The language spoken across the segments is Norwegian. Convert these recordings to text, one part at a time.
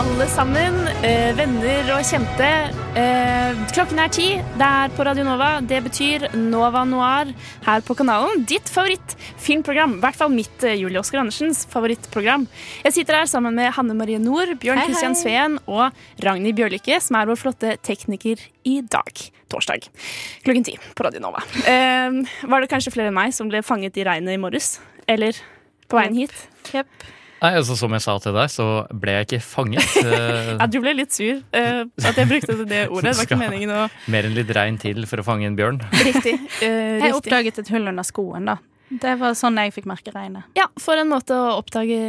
Alle sammen. Eh, venner og kjente. Eh, klokken er ti. Det er på Radio Nova. Det betyr Nova Noir her på kanalen. Ditt favorittfilmprogram. I hvert fall mitt, eh, Julie Oskar Andersens favorittprogram. Jeg sitter her sammen med Hanne Marie Nord, Bjørn Hei, Kristian hei. Sveen og Ragnhild Bjørlykke, som er vår flotte tekniker i dag. Torsdag. Klokken ti på Radio Nova. Eh, var det kanskje flere enn meg som ble fanget i regnet i morges? Eller på veien hit? Nei, altså Som jeg sa til deg, så ble jeg ikke fanget. Eh, Ja, du ble litt sur uh, at jeg brukte det ordet. Det var ikke meningen å Mer enn litt regn til for å fange en bjørn. Riktig. Uh, Jeg riktig. oppdaget et hull under skoen, da. Det var sånn jeg fikk merke regnet. Ja, for en måte å oppdage,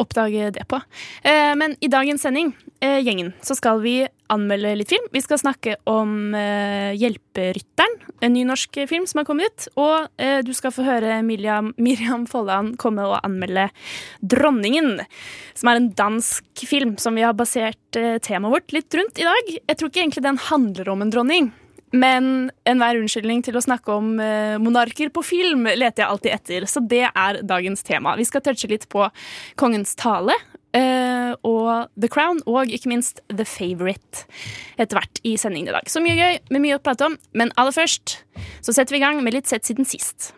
oppdage det på. Uh, men i dagens sending, eh, gjengen, så skal vi anmelde litt film. Vi skal snakke om eh, Hjelperytteren, en ny norsk film som har kommet ut. Og eh, du skal få høre Miriam, Miriam Folland komme og anmelde Dronningen, som er en dansk film som vi har basert eh, temaet vårt litt rundt i dag. Jeg tror ikke egentlig den handler om en dronning. Men enhver unnskyldning til å snakke om eh, monarker på film leter jeg alltid etter. Så det er dagens tema. Vi skal touche litt på Kongens tale eh, og The Crown, og ikke minst The Favourite etter hvert i sendingen i dag. Så mye gøy, med mye å prate om. Men aller først så setter vi i gang med litt sett siden sist.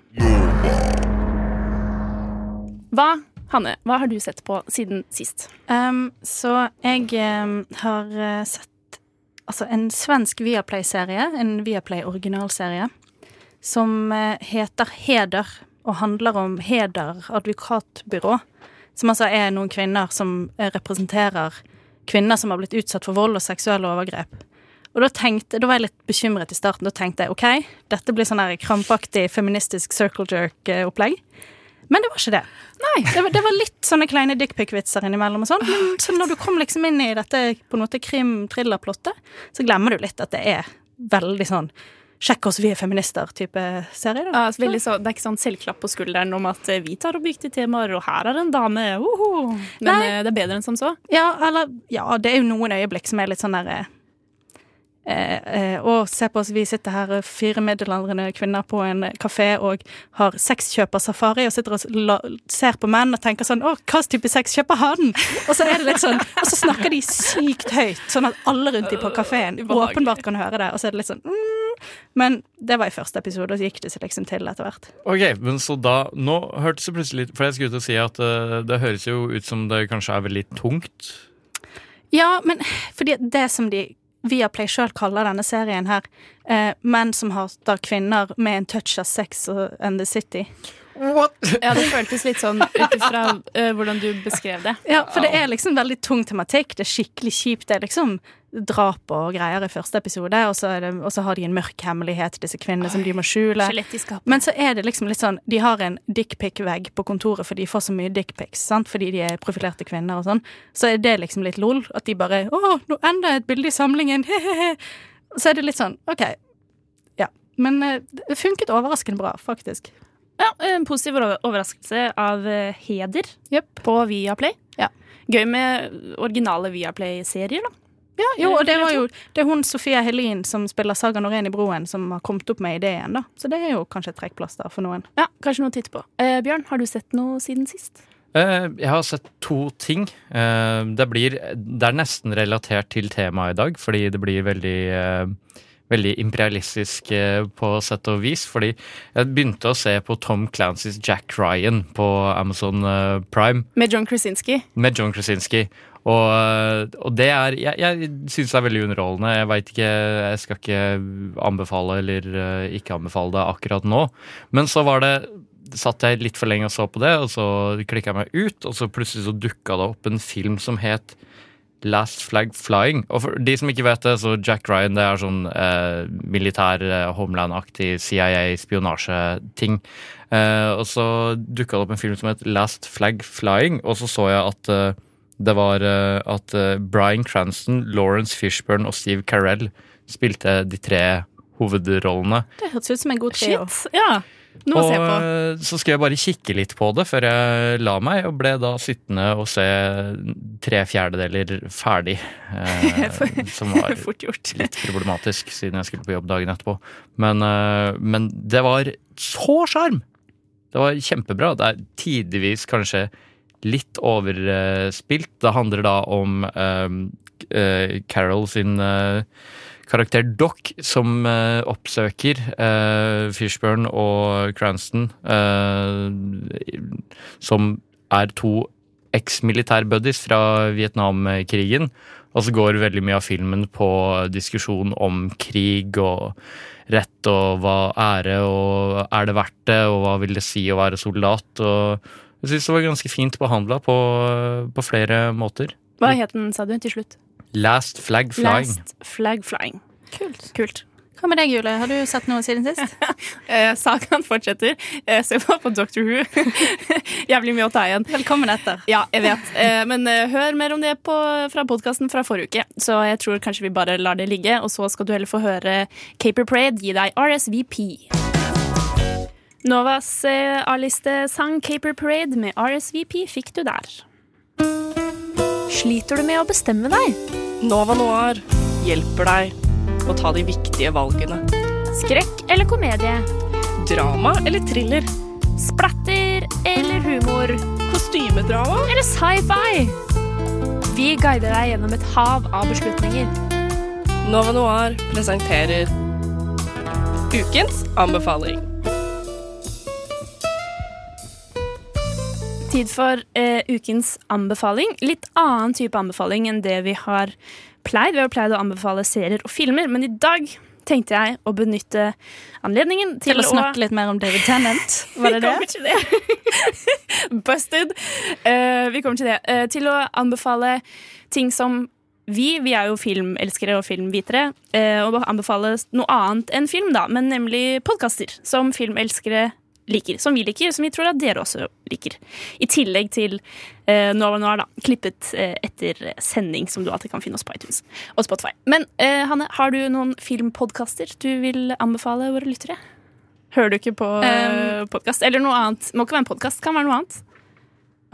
Hva, Hanne, hva har du sett på siden sist? Um, så jeg um, har uh, sett altså, en svensk Viaplay-serie, en Viaplay-originalserie, som uh, heter Heder, og handler om Heder advokatbyrå. Som altså er noen kvinner som uh, representerer kvinner som har blitt utsatt for vold og seksuelle overgrep. Og da, tenkte, da var jeg litt bekymret i starten. Da tenkte jeg OK, dette blir sånn her krampaktig feministisk circle jerk-opplegg. Men det var ikke det. Nei, det var, det var litt sånne kleine dickpic-vitser innimellom. og sånn. Men så når du kom liksom inn i dette på en måte krim-thriller-plottet, så glemmer du litt at det er veldig sånn Sjekk oss, vi er feminister-type serie. Da. Ja, altså, veldig så, det er ikke sånn selvklapp på skulderen om at eh, vi tar opp viktige temaer, og her er en dame. Uhu. Men Nei. eh, det er bedre enn som så. Ja, eller Ja, det er jo noen øyeblikk som er litt sånn derre Eh, eh, og se på oss, vi sitter her, eh, fire middelaldrende kvinner på en kafé og har sexkjøpersafari og sitter og la, ser på menn og tenker sånn Å, hva type sex kjøper han? Og så er det litt sånn Og så snakker de sykt høyt, sånn at alle rundt de på kafeen åpenbart kan høre det. Og så er det litt sånn mm. Men det var i første episode, og så gikk det seg liksom til etter hvert. Ok, men så da, Nå hørtes det plutselig For jeg skulle ut og si at uh, det høres jo ut som det kanskje er veldig tungt. Ja, men fordi det som de Viaplay sjøl kaller denne serien her, uh, menn som hater kvinner med en touch av sex and the city. Ja, det føltes litt sånn ut ifra uh, hvordan du beskrev det. Ja, for det er liksom veldig tung tematikk. Det er skikkelig kjipt. Det er liksom drap og greier i første episode, og så, er det, og så har de en mørk hemmelighet, disse kvinnene, som de må skjule. Men så er det liksom litt sånn De har en dickpic-vegg på kontoret, for de får så mye dickpics, sant? fordi de er profilerte kvinner og sånn. Så er det liksom litt lol. At de bare 'Å, nå enda et bilde i samlingen', he-he-he. Så er det litt sånn OK. Ja. Men eh, det funket overraskende bra, faktisk. Ja, En positiv overraskelse av Heder heder på Viaplay. Ja. Gøy med originale Viaplay-serier, da. Ja, jo, og det var jo Det er hun Sofia Helin som spiller Saga Norén i Broen, som har kommet opp med ideen, da. Så det er jo kanskje et trekkplaster for noen. Ja, Kanskje noe å titte på. Eh, Bjørn, har du sett noe siden sist? Eh, jeg har sett to ting. Eh, det, blir, det er nesten relatert til temaet i dag, fordi det blir veldig eh, Veldig imperialistisk eh, på sett og vis. Fordi jeg begynte å se på Tom Clancys Jack Ryan på Amazon eh, Prime. Med John Krasinski. med John Krasinski. Og, eh, og det er Jeg, jeg syns det er veldig underholdende. Jeg vet ikke Jeg skal ikke anbefale eller ikke anbefale det akkurat nå. Men så var det Satt jeg litt for lenge og så på det, og så klikka jeg meg ut, og så plutselig så dukka det opp en film som het Last Flag Flying. Og for de som ikke vet det, så Jack Ryan det er sånn eh, militær, eh, Homeland-aktig CIA-spionasjeting. Eh, og så dukka det opp en film som het Last Flag Flying, og så så jeg at eh, det var eh, at eh, Bryan Cranston, Lawrence Fishburne og Steve Carell spilte de tre hovedrollene. Det hørtes ut som en god trio. Shit. Ja. Noe å se på. eh, så skulle jeg bare kikke litt på det før jeg la meg, og ble da sittende og se tre fjerdedeler ferdig. Eh, som var litt problematisk, siden jeg skulle på jobb dagen etterpå. Men, eh, men det var så sjarm! Det var kjempebra. Det er tidvis kanskje litt overspilt. Det handler da om eh, eh, Carol sin eh, karakter Doc, som uh, oppsøker uh, Fishburne og Cranston, uh, som er to eks-militær-buddies fra Vietnamkrigen. Og så går veldig mye av filmen på diskusjon om krig og rett og hva ære og er det verdt det, og hva vil det si å være soldat. Og jeg syns det var ganske fint behandla på, på flere måter. Hva het den, sa du, til slutt? Last Flag Flying. Last Flag Flying. Kult. Kult. Hva med deg, Julie? Har du sett noe siden sist? Eh, sagaen fortsetter. Eh, se på på Doctor Who. Jævlig mye å ta igjen. Velkommen etter. Ja, jeg vet. Eh, men eh, hør mer om det på, fra podkasten fra forrige uke. Så jeg tror kanskje vi bare lar det ligge, og så skal du heller få høre Caper Parade gi deg RSVP. Novas eh, A-listesang Caper Parade med RSVP fikk du der. Sliter du med å bestemme deg? Nova Noir hjelper deg å ta de viktige valgene. Skrekk eller komedie? Drama eller thriller? Splatter eller humor? Kostymedrama? Eller sci-fi? Vi guider deg gjennom et hav av beslutninger. Nova Noir presenterer ukens anbefaling. Tid for eh, ukens anbefaling. Litt annen type anbefaling enn det vi har pleid. Vi har pleid å anbefale serier og filmer, men i dag tenkte jeg å benytte anledningen til, Til å snakke litt mer om David Tennant. Var det vi det? kommer til det. Busted. Uh, vi kommer til det. Uh, til å anbefale ting som vi, vi er jo filmelskere og filmvitere, uh, og anbefale noe annet enn film, da, men nemlig podkaster som filmelskere liker. Som vi liker, som vi tror at dere også liker. I tillegg til eh, Nova Noir, da, klippet eh, etter sending, som du alltid kan finne oss på iTunes og Spotify. Men eh, Hanne, har du noen filmpodkaster du vil anbefale våre lyttere? Hører du ikke på um, podkast? Eller noe annet. Må ikke være en podkast, kan være noe annet.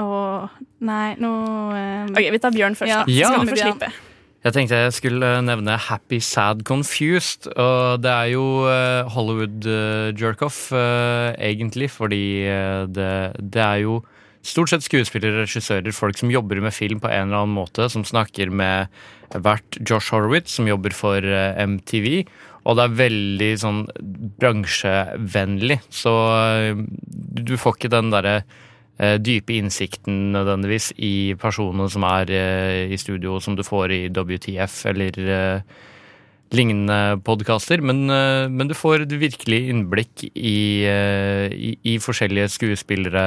Åh, nei, nå um... Ok, Vi tar Bjørn først, Ja, da. Så Ja. vi få Bjørn. slippe. Jeg tenkte jeg skulle nevne Happy Sad Confused. Og det er jo eh, Hollywood eh, eh, egentlig, fordi eh, det, det er jo stort sett skuespillere, regissører, folk som jobber med film på en eller annen måte, som snakker med hvert Josh Horowitz, som jobber for eh, MTV. Og det er veldig sånn bransjevennlig, så eh, du får ikke den derre eh, dype innsikten nødvendigvis i personene som er eh, i studio, som du får i WTF eller eh, lignende podkaster. Men, eh, men du får et virkelig innblikk i, eh, i, i forskjellige skuespillere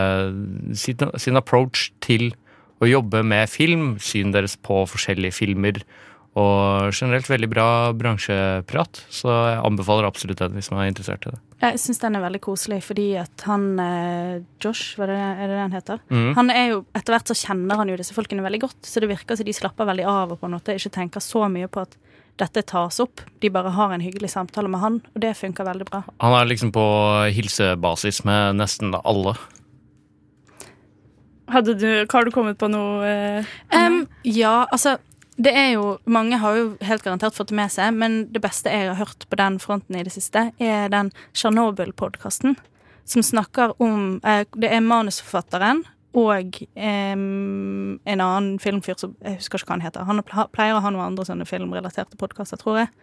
sin, sin approach til å jobbe med film, syn deres på forskjellige filmer. Og generelt veldig bra bransjeprat, så jeg anbefaler absolutt den hvis man er interessert i det. Jeg syns den er veldig koselig, fordi at han eh, Josh, hva er det, er det det han heter? Mm. Han er jo, Etter hvert så kjenner han jo disse folkene veldig godt, så det virker som de slapper veldig av og på en måte ikke tenker så mye på at dette tas opp. De bare har en hyggelig samtale med han, og det funker veldig bra. Han er liksom på hilsebasis med nesten alle. Hadde du, har du kommet på noe eh, Um, ja, altså det er jo, Mange har jo helt garantert fått det med seg, men det beste jeg har hørt på den fronten i det siste, er den Tsjernobyl-podkasten. Som snakker om eh, Det er manusforfatteren og eh, en annen filmfyr som Jeg husker ikke hva han heter. Han pleier å ha noen andre sånne filmrelaterte podkaster, tror jeg.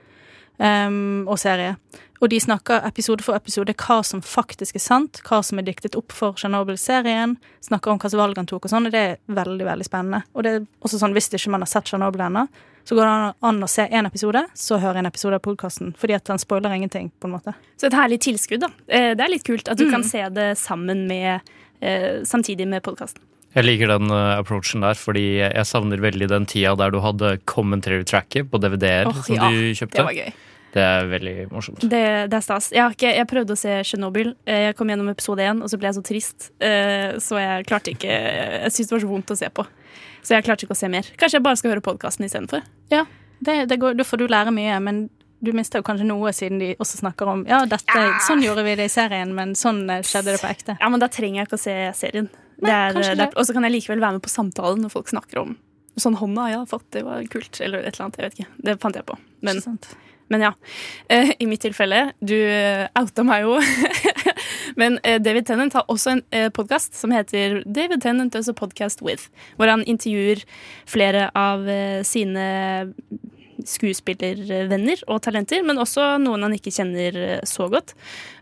Em, og serie. Og de snakker episode for episode hva som faktisk er sant, hva som er diktet opp for Tsjernobyl-serien. Snakker om slags valg han tok, og sånn, og det er veldig veldig spennende. Og det er også sånn, Hvis ikke man har sett Tsjernobyl ennå, så går det an å se én episode, så høre en episode av podkasten. Fordi at den spoiler ingenting, på en måte. Så et herlig tilskudd, da. Eh, Det er litt kult at du Mm. kan se det sammen med eh, samtidig med podkasten. Jeg liker den eh, approachen der, fordi jeg savner veldig den tida der du hadde commentary tracket på DVD-er oh, som ja, du Det var gøy. Det er veldig morsomt. Det, det er stas. Jeg, har ikke, jeg prøvde å se Chernobyl. Eh, Jeg kom gjennom episode én, og så ble jeg så trist. eh, Så jeg klarte ikke Jeg syntes det var så vondt å se på. Så jeg klarte ikke å se mer. Kanskje jeg bare skal høre podkasten istedenfor. Ja, det, det går, da får du lære mye, men du mister jo kanskje noe siden de også snakker om Ja, dette, sånn gjorde vi det i serien, men sånn skjedde det på ekte. Ja, men da trenger jeg ikke å se serien. Det. og så kan jeg likevel være med på samtalen når folk snakker om sånn hånda jeg har fått, det var kult, eller et eller annet. Jeg vet ikke. Det fant jeg på. Men, men ja. Eh, I mitt tilfelle, du eh, outa meg jo. men eh, David Tennant har også en eh, podkast som heter David Tennant Does a Podcast With, hvor han intervjuer flere av eh, sine skuespillervenner og talenter, men også noen han ikke kjenner eh, så godt.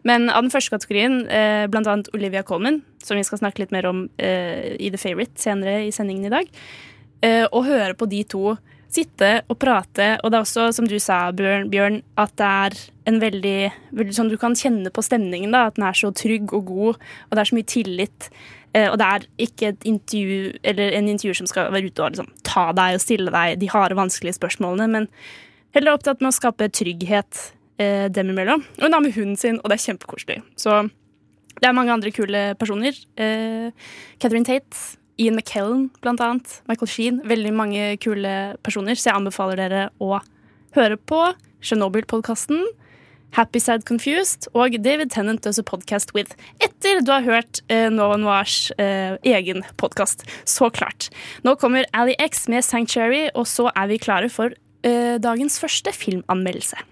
Men av den første kategorien, eh, annet Olivia Colman, som vi skal snakke litt mer om eh, i The Favourite senere i sendingen i dag, eh, å høre på de to sitte og prate, og det er også, som du sa, Bjørn at det er en veldig, veldig sånn Du kan kjenne på stemningen, da, at den er så trygg og god, og det er så mye tillit. Eh, og det er ikke et intervju eller en intervju som skal være ute og liksom, ta deg og stille deg de harde, vanskelige spørsmålene, men heller opptatt med å skape trygghet eh, dem imellom. Og hun har med hunden sin, og det er kjempekoselig. Så det er mange andre kule personer. Eh, Catherine Tate, Ian McKellen blant annet, Michael Sheen. Veldig mange kule personer, så jeg anbefaler dere å høre på Chernobyl-podkasten. Happy Sad Confused og David Tennant Does a Podcast With. Etter du har hørt eh, Nova Noirs eh, egen podkast. Så klart. Nå kommer Ali X med Sanctuary, og så er vi klare for eh, dagens første filmanmeldelse.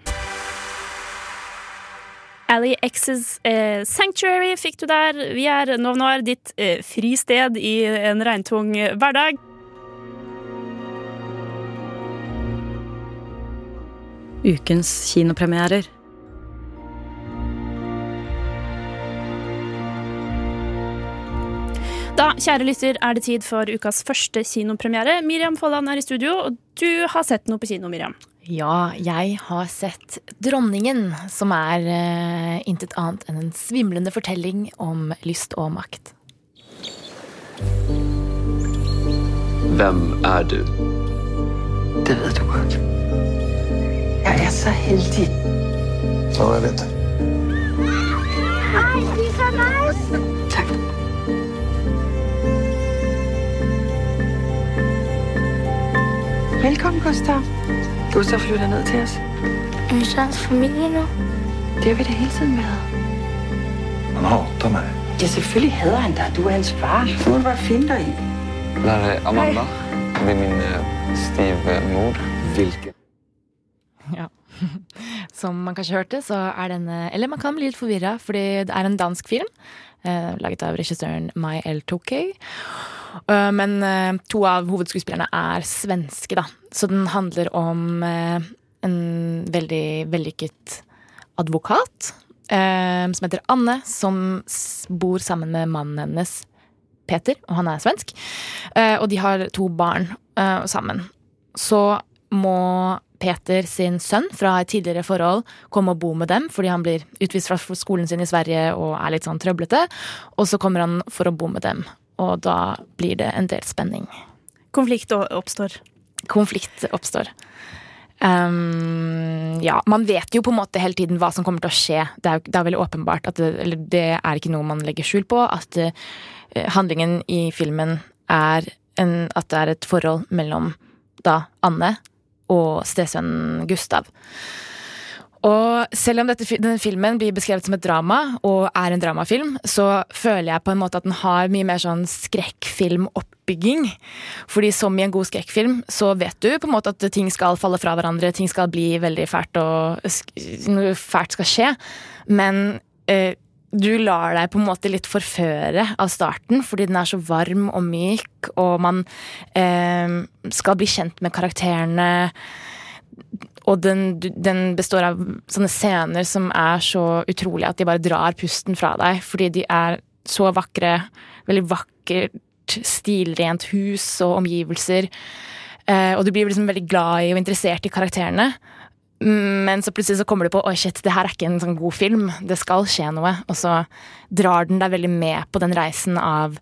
Ali X's eh, Sanctuary fikk du der. Vi er Nova Noir, ditt eh, fristed i en regntung hverdag. Ukens kinopremierer. Da, kjære lytter, er det tid for ukas første kinopremiere. Miriam Folland er i studio, og du har sett noe på kino, Miriam. Ja, jeg har sett Dronningen, som er uh, intet annet enn en svimlende fortelling om lyst og makt. Hvem er du? Det vet du godt. Jeg er så heldig. Ja, jeg vet det. Takk. Velkommen, Gustav. Gustav flytter ned til os. Er så hans familie nu? Det har vi da hele tiden været. Han hater meg. Ja, selvfølgelig hader han dig. Du er hans far. Du må bare finde dig i. Det er Amanda ved min eh, stive mor. Hvilken Ja. Som man kanskje hørte, så er denne Eller man kan bli litt forvirra, fordi det er en dansk film. Eh, laget av regissøren Mai L. Tokay. Eh, men eh, to av hovedskuespillerne er svenske, da. Så den handler om eh, en veldig vellykket advokat som heter Anne, som bor sammen med mannen hennes, Peter, og han er svensk. Og de har to barn sammen. Så må Peter sin sønn fra et tidligere forhold komme og bo med dem, fordi han blir utvist fra skolen sin i Sverige og er litt sånn trøblete. Og så kommer han for å bo med dem, og da blir det en del spenning. Konflikt oppstår. Konflikt oppstår. Um, ja, man vet jo på en måte hele tiden hva som kommer til å skje. Det er, det er veldig åpenbart at det, eller det er ikke noe man legger skjul på. At uh, handlingen i filmen er en, at det er et forhold mellom da Anne og stesønnen Gustav. Og selv om dette, denne filmen blir beskrevet som et drama, og er en dramafilm, så føler jeg på en måte at den har mye mer sånn skrekkfilmoppbygging. Fordi som i en god skrekkfilm, så vet du på en måte at ting skal falle fra hverandre, ting skal bli veldig fælt, og noe fælt skal skje. Men eh, du lar deg på en måte litt forføre av starten, fordi den er så varm og myk, og man eh, skal bli kjent med karakterene. Og den, den består av sånne scener som er så utrolige at de bare drar pusten fra deg, fordi de er så vakre. Veldig vakkert, stilrent hus og omgivelser. Eh, og du blir liksom veldig glad i og interessert i karakterene. Men så plutselig så kommer du på oi shit, det her er ikke en sånn god film. Det skal skje noe. Og så drar den deg veldig med på den reisen av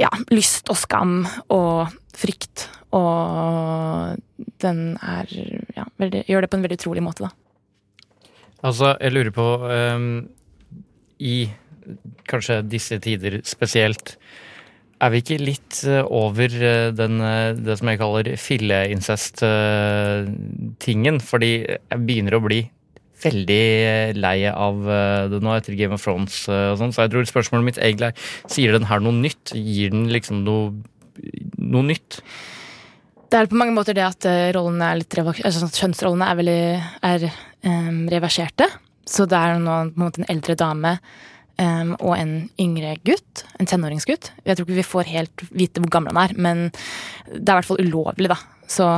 ja, lyst og skam og frykt. Og den er ja, veldig, gjør det på en veldig utrolig måte, da. Altså, jeg lurer på um, I kanskje disse tider spesielt er vi ikke litt eh, over eh, den, eh, det som jeg kaller filleincest-tingen? Fordi jeg begynner å bli veldig lei av det nå etter Game of Thrones og sånn. Så jeg tror spørsmålet mitt egentlig er sier den her noe nytt? Gir den liksom noe, noe nytt? Det er på mange måter det at eh, rollene er litt altså, kjønnsrollene er veldig er, um, reverserte. Så det er nå på en måte en eldre dame um, og en yngre gutt. En tenåringsgutt. Jeg tror ikke vi får helt vite hvor gammel han er, men det er i hvert fall ulovlig, da. Så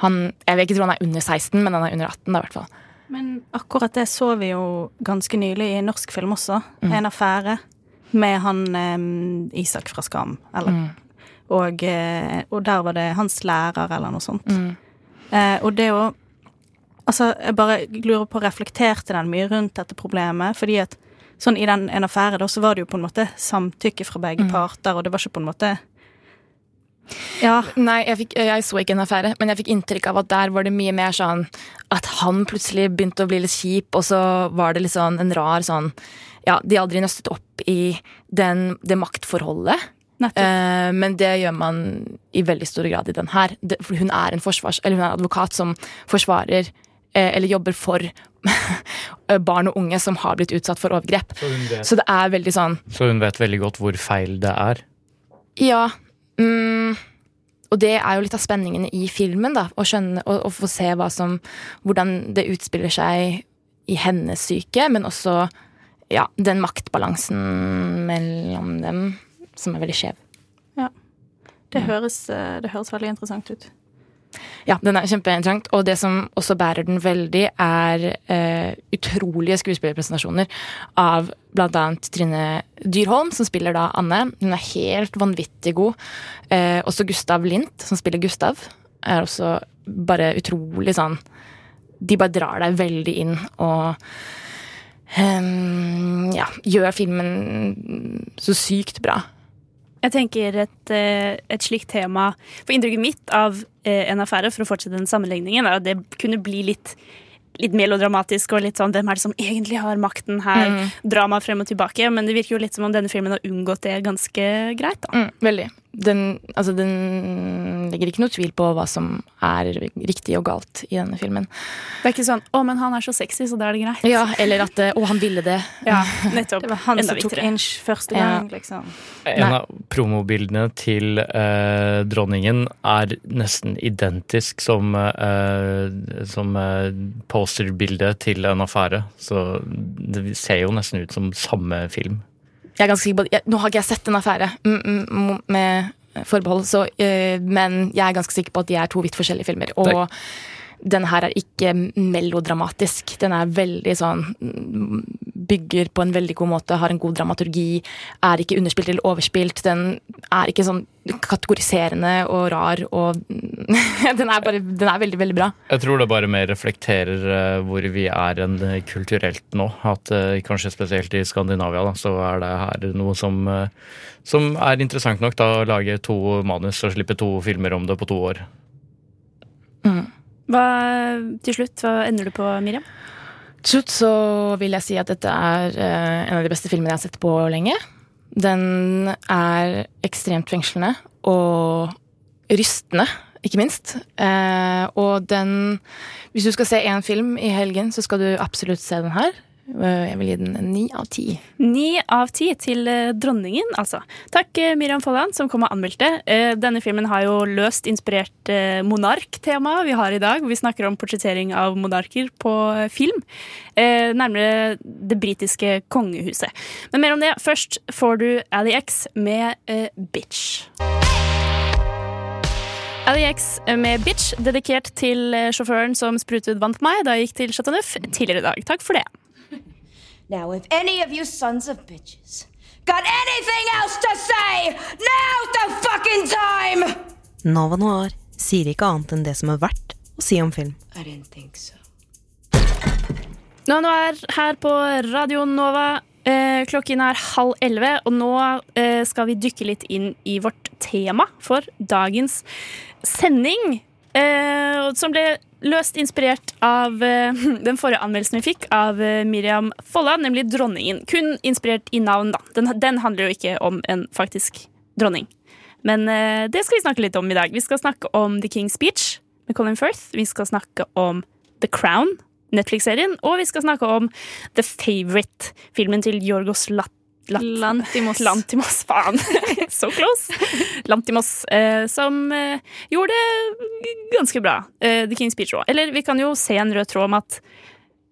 han Jeg vil ikke tro han er under 16, men han er under 18, da, i hvert fall. Men akkurat det så vi jo ganske nylig i norsk film også. Mm. En affære med han um, Isak fra Skam. Eller, Mm. Og, eh, og der var det hans lærer eller noe sånt. Mm. Eh, og det å Altså, jeg bare lurer på, reflekterte den mye rundt dette problemet? Fordi at sånn i den en affære, da, så var det jo på en måte samtykke fra begge Mm. parter, og det var ikke på en måte Ja. Nei, jeg, fikk, jeg så ikke en affære, men jeg fikk inntrykk av at der var det mye mer sånn at han plutselig begynte å bli litt kjip, og så var det litt sånn en rar sånn Ja, de aldri nøstet opp i den, det maktforholdet. Eh, men det gjør man i veldig stor grad i den her. Det, for hun er en forsvars, eller hun er advokat som forsvarer eh, eller jobber for barn og unge som har blitt utsatt for overgrep. Så vet. Så det er veldig sånn Så hun vet veldig godt hvor feil det er. ja. Mm, og det er jo litt av spenningen i filmen, da. Å skjønne og, og få se hva som Hvordan det utspiller seg i hennes syke, men også ja, den maktbalansen mellom dem som er veldig skjev. ja. Det, høres, eh, det høres veldig interessant ut. Ja, den er kjempeinteressant. Og det som også bærer den veldig, er eh, utrolige skuespillerpresentasjoner av annet Trine Dyrholm, som spiller da Anne. Hun er helt vanvittig god. Eh, også Gustav Lindt, som spiller Gustav, er også bare utrolig sånn De bare drar deg veldig inn og eh, ja, gjør filmen så sykt bra. Jeg tenker et, eh, et slikt tema For inntrykket mitt av eh, en affære, for å fortsette den sammenligningen, er at det kunne bli litt, litt melodramatisk og litt sånn hvem er det som egentlig har makten her? Mm. Drama frem og tilbake. Men det virker jo litt som om denne filmen har unngått det ganske greit. da. Mm, veldig. Den, altså, den legger ikke noe tvil på hva som er riktig og galt i denne filmen. Det er ikke sånn 'Å, men han er så sexy, så da er det greit'. Ja, eller at 'Å, han ville det'. Ja, nettopp. Det var han Enda som tok inch første Ja. liksom. En av promobildene til eh, dronningen er nesten identisk som, eh, som eh, posterbildet til en affære. Så det ser jo nesten ut som samme film. Jeg er ganske sikker på jeg, Nå har ikke jeg sett en affære mm, mm, med forbehold, så, eh, men jeg er ganske sikker på at de er to vidt forskjellige filmer. Og den her er ikke melodramatisk. Den er veldig sånn mm, Bygger på en veldig god måte, har en god dramaturgi, er ikke underspilt eller overspilt. Den er ikke sånn kategoriserende og rar og Den er bare Den er veldig, veldig bra. Jeg tror det bare mer reflekterer eh, hvor vi er enn eh, kulturelt nå. At eh, kanskje spesielt i Skandinavia da, så er det her noe som, som er interessant nok. da Å lage to manus og slippe to filmer om det på to år. Hva, til slutt, hva ender du på, Miriam? Til slutt så vil jeg si at dette er eh, en av de beste filmene jeg har sett på lenge. Den er ekstremt fengslende og rystende, ikke minst. Eh, og den Hvis du skal se én film i helgen, så skal du absolutt se den her. Eh, Jeg vil gi den en ni av ti. Ni av ti til eh, dronningen, altså. Takk, eh, Miriam Folland, som kom og anmeldte. Denne filmen har jo løst inspirert monarktemaet monarktema vi har i dag. Vi snakker om portrettering av monarker på film. Nærmere det britiske kongehuset. Men mer om det. Først får du Ali X med Bitch. Ali X med Bitch, dedikert til sjåføren som vann på meg da jeg gikk til Chateau Neuf tidligere i dag. Takk for det. Now, if any of you sons of bitches got anything else to say, now's the fucking time! Nova Noir sier ikke annet enn det som er verdt å si om film. I didn't think so. Nå, Noir er her på Radio Nova. Eh, klokken er halv elleve, og nå eh, skal vi dykke litt inn i vårt tema for dagens sending. Eh, som ble løst inspirert av eh, den forrige anmeldelsen vi fikk av eh, Miriam Folla, nemlig 'Dronningen'. Kun inspirert i navn, da. Den, den handler jo ikke om en faktisk dronning. Men det skal vi snakke litt om i dag. Vi skal snakke om The King's Speech med Colin Firth. Vi skal snakke om The Crown, Netflix-serien. Og vi skal snakke om The Favourite, filmen til Jorgos Lat Lat Lantimos. Lantimos, faen. so close. Lantimos, eh, som eh, gjorde det ganske bra. Eh, The King's Speech òg. Eller vi kan jo se en rød tråd om at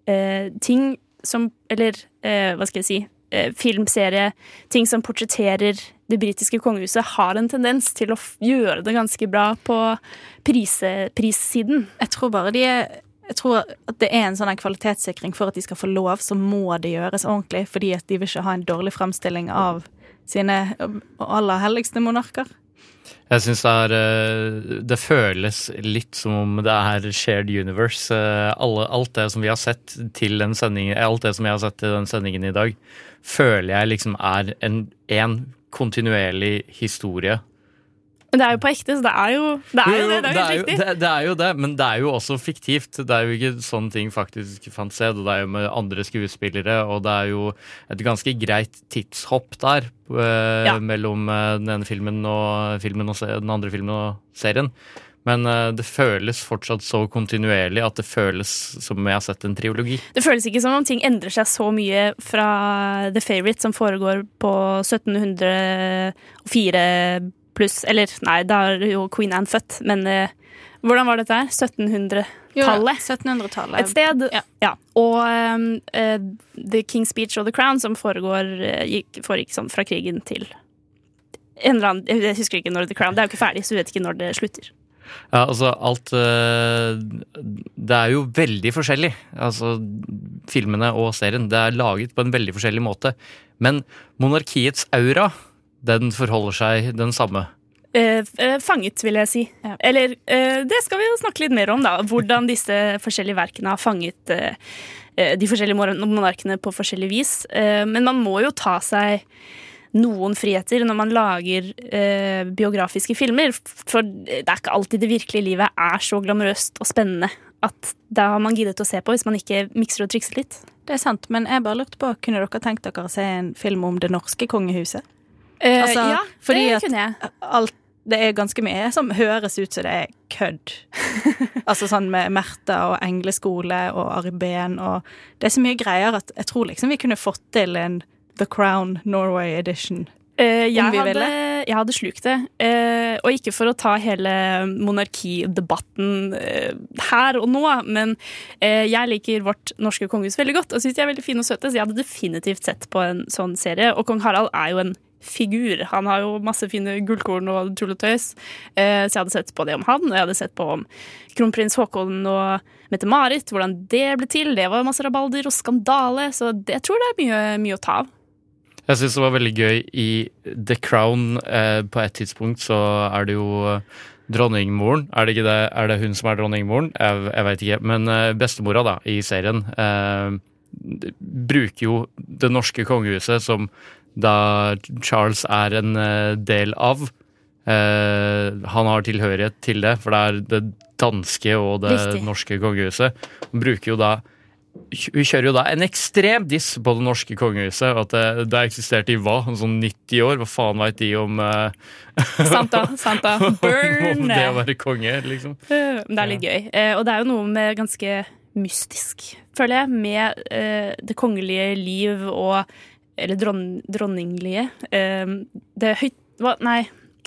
eh, ting som Eller eh, hva skal jeg si? Eh, filmserie, ting som portretterer det britiske kongehuset, har en tendens til å gjøre det ganske bra på prise, prissiden. Jeg tror bare de er jeg tror at det er en sånn kvalitetssikring for at de skal få lov, så må det gjøres ordentlig, fordi at de vil ikke ha en dårlig fremstilling av sine aller helligste monarker. Jeg syns det eh, Det føles litt som om det er shared universe. Eh, Alle, alt det som vi har sett til den sendingen Alt det som jeg har sett til den sendingen i dag, føler jeg liksom er en, en kontinuerlig historie. Men det er jo på ekte, så det er jo det. Er jo, det, det er jo jo, det, det er jo det, men det er jo også fiktivt. Det er jo ikke sånne ting faktisk fant sted. Og det er jo med andre skuespillere, og det er jo et ganske greit tidshopp der eh, Ja. mellom eh, den ene filmen og, filmen og den andre filmen og serien. Men eh, det føles fortsatt så kontinuerlig at det føles som om jeg har sett en triologi. Det føles ikke som om ting endrer seg så mye fra The Favourite, som foregår på 1704 pluss Eller nei, da er jo Queen Anne født, men eh, hvordan var dette her? 1700-tallet? 1700-tallet. Et sted. Ja. Og um, eh, The King's Speech og The Crown, som foregår eh, gikk, foregikk sånn fra krigen til en eller annen Jeg husker ikke når The Crown Det er jo ikke ferdig, så du vet ikke når det slutter. Ja, altså alt eh, Det er jo veldig forskjellig. Altså filmene og serien. Det er laget på en veldig forskjellig måte. Men monarkiets aura, den forholder seg den samme. Eh, eh, fanget, vil jeg si. Eller eh, det skal vi jo snakke litt mer om, da. Hvordan disse forskjellige verkene har fanget eh, eh, de forskjellige monarkene på forskjellig vis. Eh, men man må jo ta seg noen friheter når man lager eh, biografiske filmer. For det er ikke alltid det virkelige livet er så glamorøst og spennende at da har man giddet å se på hvis man ikke mikser og trikser litt. Det er sant, men jeg bare lurte på, kunne dere tenkt dere å se en film om det norske kongehuset? Eh, Altså, ja, fordi det kunne jeg. alt det er ganske mye som høres ut som det er kødd. altså sånn med Märtha og engleskole og Ari Behn og Det er så mye greier at jeg tror liksom vi kunne fått til en The Crown Norway edition. Eh, jeg, hadde, jeg hadde slukt det. Eh, og ikke for å ta hele monarkidebatten eh, her og nå, men eh, jeg liker vårt norske kongehus veldig godt og syns de er veldig fine og søte, så jeg hadde definitivt sett på en sånn serie. Og kong Harald er jo en figur. Han har jo masse fine gullkorn og tull og tøys, eh, så jeg hadde sett på det om han. Og jeg hadde sett på om kronprins Haakon og Mette-Marit, hvordan det ble til. Det var masse rabalder og skandale, så det, tror jeg det er mye, mye å ta av. Jeg syns det var veldig gøy i The Crown. Eh, på et tidspunkt så er det jo eh, dronningmoren. Er det ikke det? Er det hun som er dronningmoren? Jeg, jeg veit ikke. Men bestemora da, i serien bruker jo det norske kongehuset som da Charles er en eh, del av. Eh, han har tilhørighet til det, for det er det danske og det Riktig. norske kongehuset. Hun bruker jo da hun kjører jo da en ekstrem diss på det norske kongehuset. At det, det eksisterte i hva? Sånn 90 år? Hva faen veit de om eh, Santa, Santa. Burn! om det å være konge, liksom? Eh, Men det er litt gøy. Eh, Og det er jo noe med ganske mystisk, føler jeg, med det kongelige liv og Eller dron, dronninglige. Eh, Det høyt... Hva? Nei.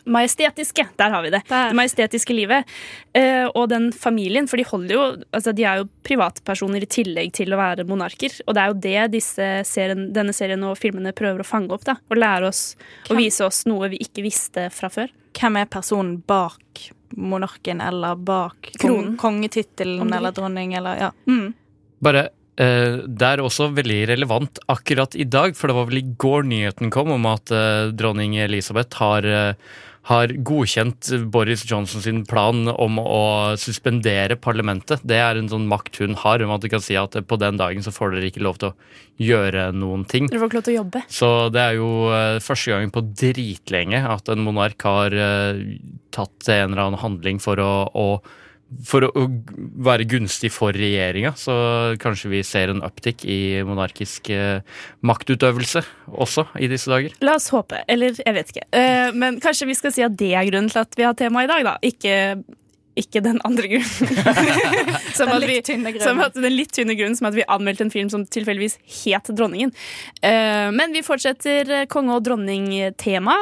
Majestetiske. Der har vi det. Det majestetiske livet. Eh, og den familien, for de holder jo Altså, de er jo privatpersoner i tillegg til å være monarker. Og det er jo det disse serien, denne serien og filmene prøver å fange opp. da Og lære oss og vise oss noe vi ikke visste fra før. Hvem er personen bak monarken, eller bak Kronen. kong, kongetittelen eller dronning, eller ja. Mm. Bare Det er også veldig relevant akkurat i dag, for det var vel i går nyheten kom om at eh, dronning Elisabeth har eh, har godkjent Boris Johnson sin plan om å suspendere parlamentet. Det er en sånn makt hun har, om at du kan si at på den dagen så får dere ikke lov til å gjøre noen ting. Dere får ikke lov til å jobbe. Så det er jo eh, første gangen på dritlenge at en monark har eh, tatt en eller annen handling for å, å for å, være gunstig for regjeringa, så kanskje vi ser en uptick i monarkisk eh, maktutøvelse også i disse dager. La oss håpe. Eller jeg vet ikke. Eh, men kanskje vi skal si at det er grunnen til at vi har tema i dag, da. Ikke, ikke den andre grunnen. som Den at vi- litt tynne grunnen. Som at, den litt tynne grunnen som at vi anmeldte en film som tilfeldigvis het Dronningen. Uh, men vi fortsetter eh, konge- og dronning-tema,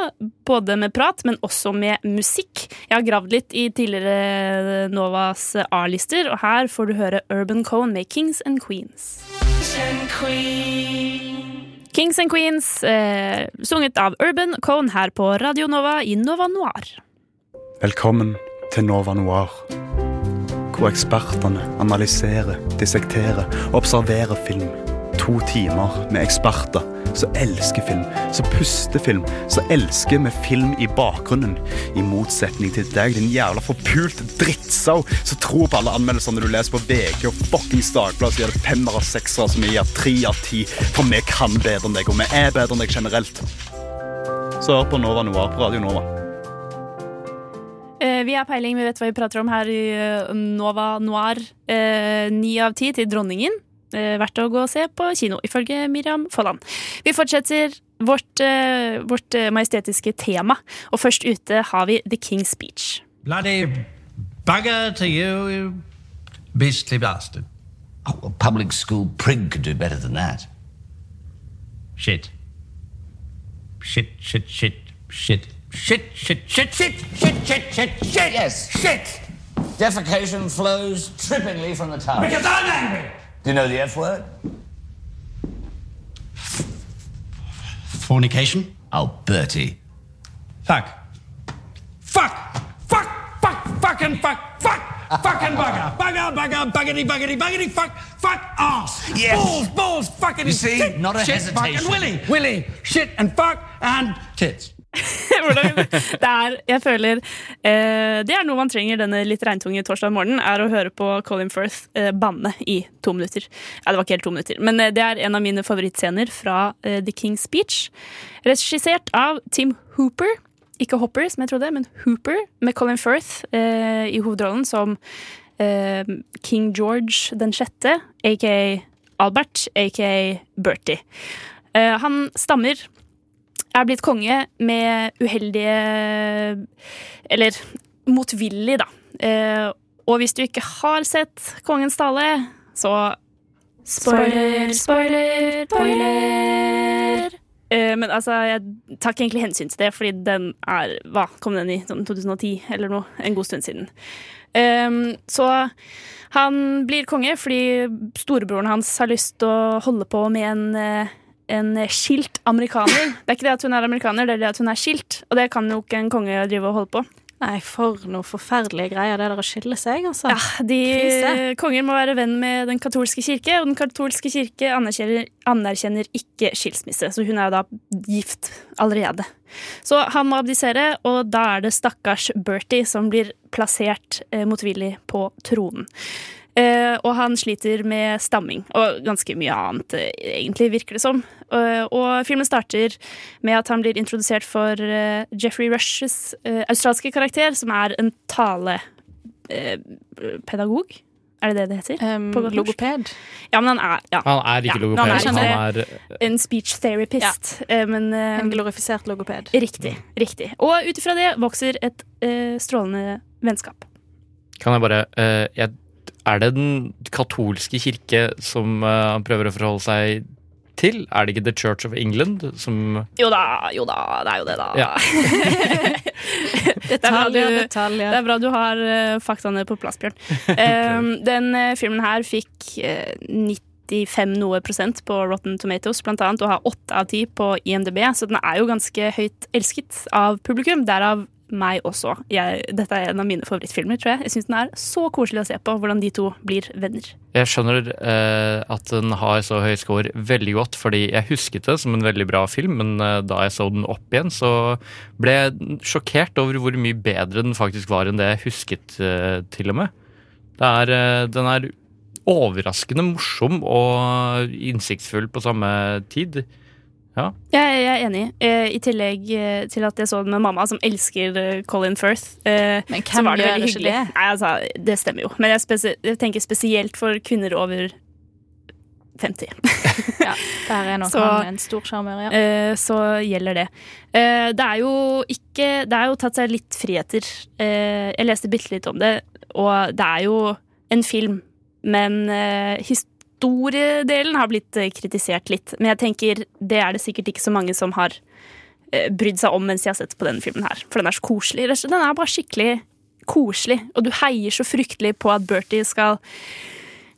både med prat, men også med musikk. Jeg har gravd litt i tidligere Novas A-lister, og her får du høre Urban Cone med Kings and Queens. Kings and Queens, eh, sunget av Urban Cone her på Radio Nova i Nova Noir. Velkommen til Nova Noir, hvor ekspertene analyserer, dissekterer observerer film. To timer med eksperter som elsker film, som puster film, som elsker med film i bakgrunnen. I motsetning til deg, din jævla forpulte drittsau som tror på alle anmeldelsene du leser på VG og fuckings Dagbladet, så gir det femmer av seksere som gir tre av ti. For vi kan bedre enn deg, og vi er bedre enn deg generelt. Så hør på Nova Noir på Radio Nova. Eh, vi har peiling, vi vet hva vi prater om her i eh, Nova Noir. Eh, Ni av ti til Dronningen. Eh, verdt å gå og se på kino, ifølge Miriam Folland. Vi fortsetter vårt, eh, vårt majestetiske tema, og først ute har vi The King's Speech. Bloody bugger to you, you beastly bastard. Oh, a public school prig could do better than that. Shit. Shit, shit, shit, shit, shit, shit, shit, shit, shit, shit, shit, shit. Yes, shit! Defecation flows trippingly from the tongue. Because I'm angry. Do you know the F word? Fornication? Oh, Bertie. Fuck. Fuck! Fuck! Fuck! Fucking fuck! Fuck! Fucking bugger! Bugger! Bugger! Buggity! Buggity! Buggity! Fuck! Fuck! Ass! Yes. Balls! Balls! Fucking You see? shit, Not a shit, Fuck and hesitation. willy! Willy! Shit and fuck and tits. Det er, jeg føler eh, Det er noe man trenger denne litt regntunge torsdag morgenen, er å høre på Colin Firth eh, banne i to minutter. Ja, det var ikke helt to minutter, men eh, det er en av mine favorittscener fra eh, The King's Speech. Regissert av Tim Hooper. Ikke Hopper, som jeg trodde, men Hooper, med Colin Firth eh, i hovedrollen som eh, King George den sjette, aka Albert, aka Bertie. Han stammer er blitt konge med uheldige Eller motvillig, da. Eh, og hvis du ikke har sett Kongens tale, så Spoiler, spoiler, spoiler. Eh, men altså, jeg tar ikke egentlig hensyn til det, fordi den er Hva kom den i? Sånn 2010 eller noe? En god stund siden. Um, så han blir konge fordi storebroren hans har lyst til å holde på med en eh, en skilt amerikaner. Det er ikke det at hun er amerikaner, det er det at hun er skilt. Og det kan jo ikke en konge drive og holde på. Nei, for noe forferdelige greier det der å skille seg, altså. Ja, de Krise. Konger må være venn med den katolske kirke, og den katolske kirke anerkjenner, anerkjenner ikke skilsmisse. Så hun er jo da gift allerede. Så han må abdisere, og da er det stakkars Bertie som blir plassert eh, motvillig på tronen. Eh, og han sliter med stamming og ganske mye annet, eh, egentlig, virker det som. Eh, og filmen starter med at han blir introdusert for eh, Jeffrey Rushes eh, australske karakter, som er en talepedagog. Er det det det heter? på godt logoped? Ja, men han er ja. Han er ikke Ja, logoped, Han er, han er- en speech therapist. eh, Men, eh, En glorifisert logoped. Riktig. riktig. Og ut ifra det vokser et eh, strålende vennskap. Kan jeg bare eh, jeg, Er det den katolske kirke som eh, han prøver å forholde seg til? Er det ikke The Church of England som Jo da, jo da, det er jo det, da. Ja. det, er bra du, det er bra du har uh, faktaene på plass, Bjørn. Um, den eh, filmen her fikk eh, 95 noe prosent på Rotten Tomatoes, blant annet, og har 8 av 10 på IMDb, så den er jo ganske høyt elsket av publikum. Derav meg også. Jeg, dette er en av mine favorittfilmer, tror jeg. Jeg syns den er så koselig å se på, hvordan de to blir venner. Jeg skjønner eh, at den har så høy score veldig godt, fordi jeg husket det som en veldig bra film, men eh, da jeg så den opp igjen, så ble jeg sjokkert over hvor mye bedre den faktisk var enn det jeg husket, eh, til og med. Er, eh, den er overraskende morsom og innsiktsfull på samme tid. Ja. Jeg, jeg er enig. Eh, I tillegg eh, til at jeg så den med mamma, som elsker eh, Colin Firth. Eh, Men så hvem var det gjør veldig hyggelig. det? Nei, altså, det stemmer jo. Men jeg, jeg tenker spesielt for kvinner over 50. Ja, der er nok Så- han en stor sjarmør, ja. Eh, så gjelder det. Eh, det er jo ikke Det er jo tatt seg litt friheter. Eh, jeg leste bitte litt om det, og det er jo en film, men eh, historiedelen har blitt eh, kritisert litt. Men jeg tenker det er det sikkert ikke så mange som har eh, brydd seg om mens de har sett på denne filmen her. For den er så koselig. Den er bare skikkelig koselig, og du heier så fryktelig på at Bertie skal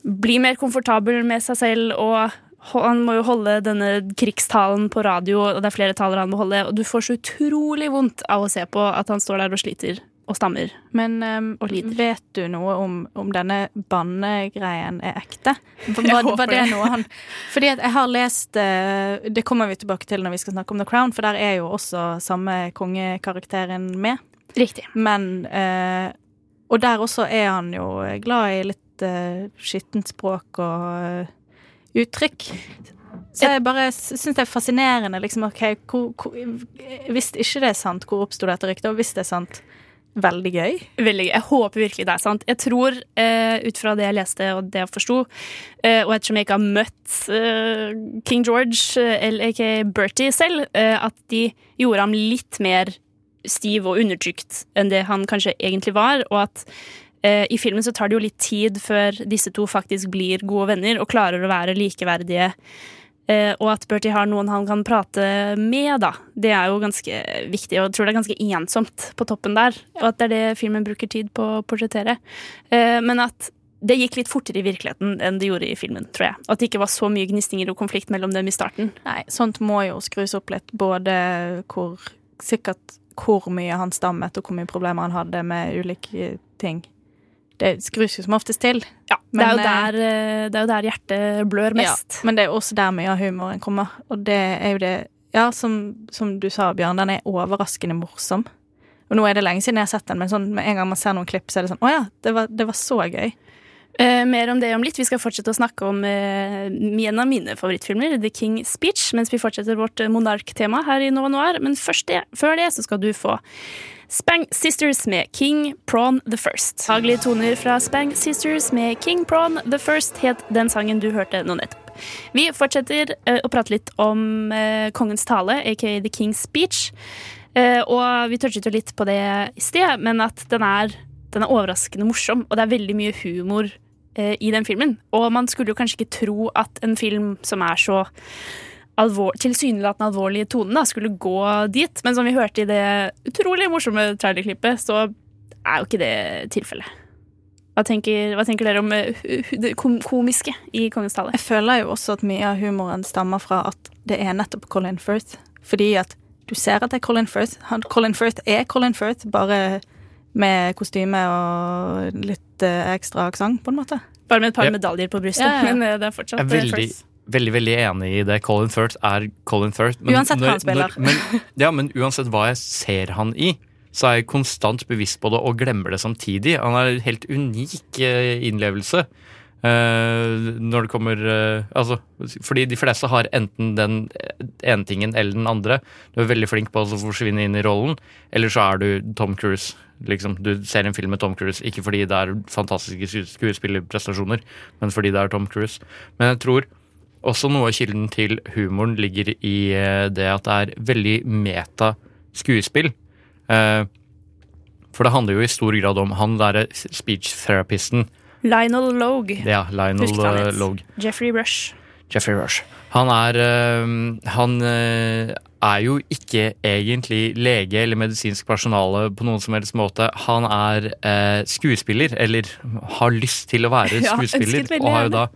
bli mer komfortabel med seg selv, og han må jo holde denne krigstalen på radio, og det er flere taler han må holde, og du får så utrolig vondt av å se på at han står der og sliter og stammer. Men ehm, vet du noe om, om denne bannegreien er ekte? Var, var det det. noe han Fordi at jeg har lest eh, Det kommer vi tilbake til når vi skal snakke om The Crown, for der er jo også samme kongekarakteren med. Riktig. Men uh, Og der også er han jo glad i litt uh, skittent språk og uh, uttrykk. Så jeg bare syns det er fascinerende. Liksom, ok, hvor, hvor, Hvis ikke det er sant, hvor oppsto dette ryktet? Og hvis det er sant, veldig gøy. Veldig gøy. Jeg håper virkelig det er sant. Jeg tror, eh, ut fra det jeg leste og det jeg forsto, eh, og ettersom jeg ikke har møtt eh, King George, eh, eller ikke Bertie selv, eh, at de gjorde ham litt mer stiv og undertrykt enn det han kanskje egentlig var, og at eh, i filmen så tar det jo litt tid før disse to faktisk blir gode venner og klarer å være likeverdige. Eh, og at Bertie har noen han kan prate med, da. Det er jo ganske viktig, og jeg tror det er ganske ensomt på toppen der. Og at det er det filmen bruker tid på å portrettere. Eh, men at det gikk litt fortere i virkeligheten enn det gjorde i filmen, tror jeg. At det ikke var så mye gnistinger og konflikt mellom dem i starten. Nei, sånt må jo skrus opp litt. Både hvor Sikkert hvor mye han stammet, og hvor mye problemer han hadde med ulike ting. Det skrus jo som oftest til. Ja, det, er jo eh, der, eh, det er jo der hjertet blør mest. Ja, men det er også der mye av humoren kommer. Og det er jo det Ja, som, som du sa, Bjørn, den er overraskende morsom. Og nå er det lenge siden jeg har sett den, men sånn, med en gang man ser noen klipp, så er det sånn Å ja, det var, det var så gøy. Eh, mer om det om litt. Vi skal fortsette å snakke om eh, en av mine favorittfilmer, The King Speech, mens vi fortsetter vårt monarktema her i Nova Noir. Men først det, før det så skal du få Spang Sisters med King Prawn the First. Faglige toner fra Spang Sisters med King Prawn the First het den sangen du hørte nå nettopp. Vi fortsetter eh, å prate litt om eh, kongens tale, aka The King's Speech. Eh, og vi touchet jo litt på det i sted, men at den er, den er overraskende morsom, og det er veldig mye humor i den filmen. Og man skulle jo kanskje ikke tro at en film som er så alvor, tilsynelatende alvorlige tonen, da, skulle gå dit. Men som vi hørte i det utrolig morsomme trailerklippet, så er jo ikke det tilfellet. Hva tenker, hva tenker dere om eh, det komiske i Kongens tale? Jeg føler jo også at mye av humoren stammer fra at det er nettopp Colin Firth. Fordi at du ser at det er Colin Firth. Han, Colin Firth er Colin Firth, bare med kostyme og litt eh, ekstra aksent, på en måte. Bare med et par yep. medaljer på brystet, Ja, ja. men eh, det er fortsatt Jeg er veldig, Firth. Veldig veldig enig i det. Colin Firth er Colin Firth. Uansett hva han spiller. men, ja, men uansett hva jeg ser han i, så er jeg konstant bevisst på det og glemmer det samtidig. Han har en helt unik eh, innlevelse. Uh, når det kommer uh, Altså, fordi de fleste har enten den ene tingen eller den andre. Du er veldig flink på å forsvinne inn i rollen, eller så er du Tom Cruise. Liksom, du ser en film med Tom Cruise, ikke fordi det er fantastiske sku- skuespillerprestasjoner, men fordi det er Tom Cruise. Men jeg tror også noe av kilden til humoren ligger i eh, det at det er veldig meta skuespill. Eh, For det handler jo i stor grad om han derre speech-therapisten. Lionel Logue. Ja, Lionel eh. Logue. Jeffrey Rush. Jeffrey Rush. Han er eh, Han eh, er jo ikke egentlig lege eller medisinsk personale på noen som helst måte. Han er eh, skuespiller, eller har lyst til å være skuespiller, ja, og har jo da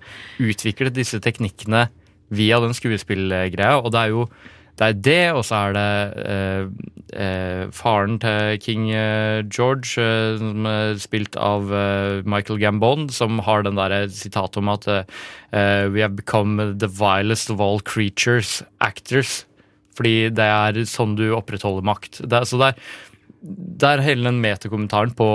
utviklet disse teknikkene via den skuespillgreia, og det er jo det er det, og så er det eh, eh, faren til King eh, George, eh, som er spilt av eh, Michael Gambon, som har den derre sitatet om at eh, We have become the vilest of all creatures, actors. Fordi det er sånn du opprettholder makt. Det så det er, det er hele den metakommentaren på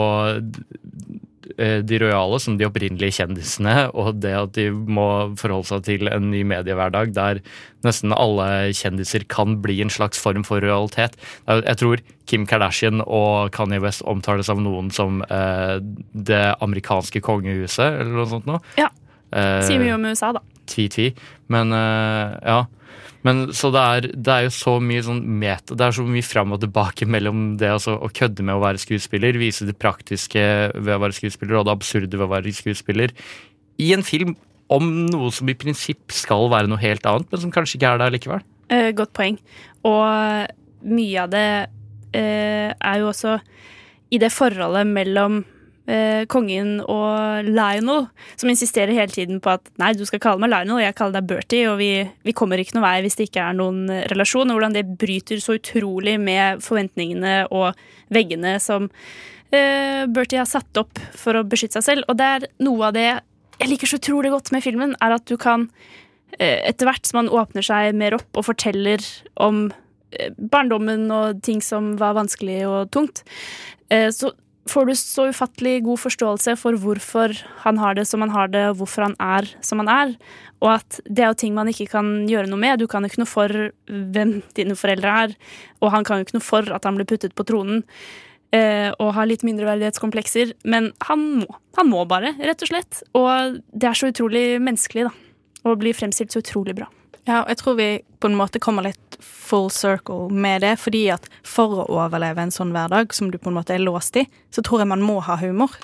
de rojale som de opprinnelige kjendisene, og det at de må forholde seg til en ny mediehverdag der nesten alle kjendiser kan bli en slags form for rojalitet. Jeg tror Kim Kardashian og Kanye West omtales av noen som eh, det amerikanske kongehuset, eller noe sånt noe. Ja. Eh, Sier mye om USA, da. tvi-tvi. Men eh, ja. Men så det er, det er jo så mye sånn meta Det er så mye fram og tilbake mellom det altså, å kødde med å være skuespiller, vise det praktiske ved å være skuespiller og det absurde ved å være skuespiller, i en film om noe som i prinsipp skal være noe helt annet, men som kanskje ikke er det likevel. Eh, godt poeng. Og mye av det eh, er jo også i det forholdet mellom eh, kongen og Lionel, som insisterer hele tiden på at nei, du skal kalle meg Lionel, jeg kaller deg Bertie, og vi, vi kommer ikke noen vei hvis det ikke er noen relasjon. Og hvordan det bryter så utrolig med forventningene og veggene som eh, Bertie har satt opp for å beskytte seg selv. Og det er noe av det jeg liker så utrolig godt med filmen, er at du kan eh, etter hvert som man åpner seg mer opp og forteller om eh, barndommen og ting som var vanskelig og tungt, eh, så får du så ufattelig god forståelse for hvorfor han har det som han har det, og hvorfor han er som han er. Og at det er jo ting man ikke kan gjøre noe med. Du kan jo ikke noe for hvem dine foreldre er, og han kan jo ikke noe for at han ble puttet på tronen. eh, Og har litt mindreverdighetskomplekser, men han må. Han må bare, rett og slett. Og det er så utrolig menneskelig, da. Og blir fremstilt så utrolig bra. Ja, og jeg tror vi på en måte kommer litt full circle med det, fordi at for å overleve en sånn hverdag som du på en måte er låst i, så tror jeg man må ha humor.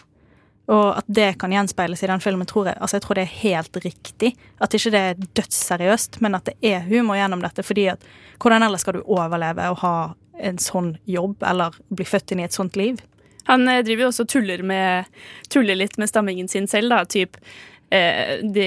Og at det kan gjenspeiles i den filmen, tror jeg, altså jeg tror det er helt riktig. At ikke det er dødsseriøst, men at det er humor gjennom dette. fordi at hvordan ellers skal du overleve og ha en sånn jobb, eller bli født inn i et sånt liv? Han eh, driver jo også og tuller, tuller litt med stammingen sin selv, da. Typ de,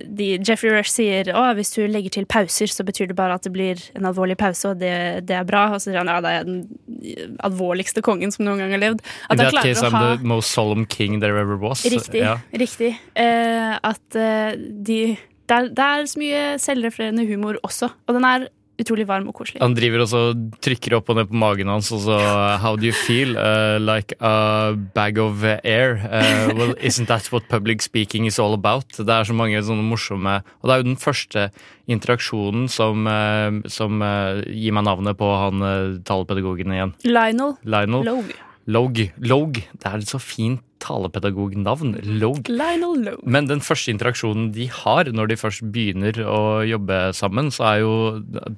de, Jeffrey Rush sier at hvis du legger til pauser, så betyr det bare at det blir en alvorlig pause, og det, det er bra. Og så sier han ja, det er den alvorligste kongen som noen gang har levd. In that case, I'm the most solemn king there ever was. Riktig. Ja. riktig. Eh, at eh, de det er, det er så mye selvreflerende humor også, og den er utrolig varm og koselig. Han driver også trykker opp og ned på magen hans og så How do you feel? Uh, like a bag of air. Uh, well, isn't that what public speaking is all about? Det er så mange sånne morsomme Og det er jo den første interaksjonen som, uh, som uh, gir meg navnet på han uh, talepedagogen igjen. Lionel, Lionel. Logue. Log. Log. Det er et så fint talepedagognavn. Log. Lionel Log. Men den første interaksjonen de har når de først begynner å jobbe sammen, så er jo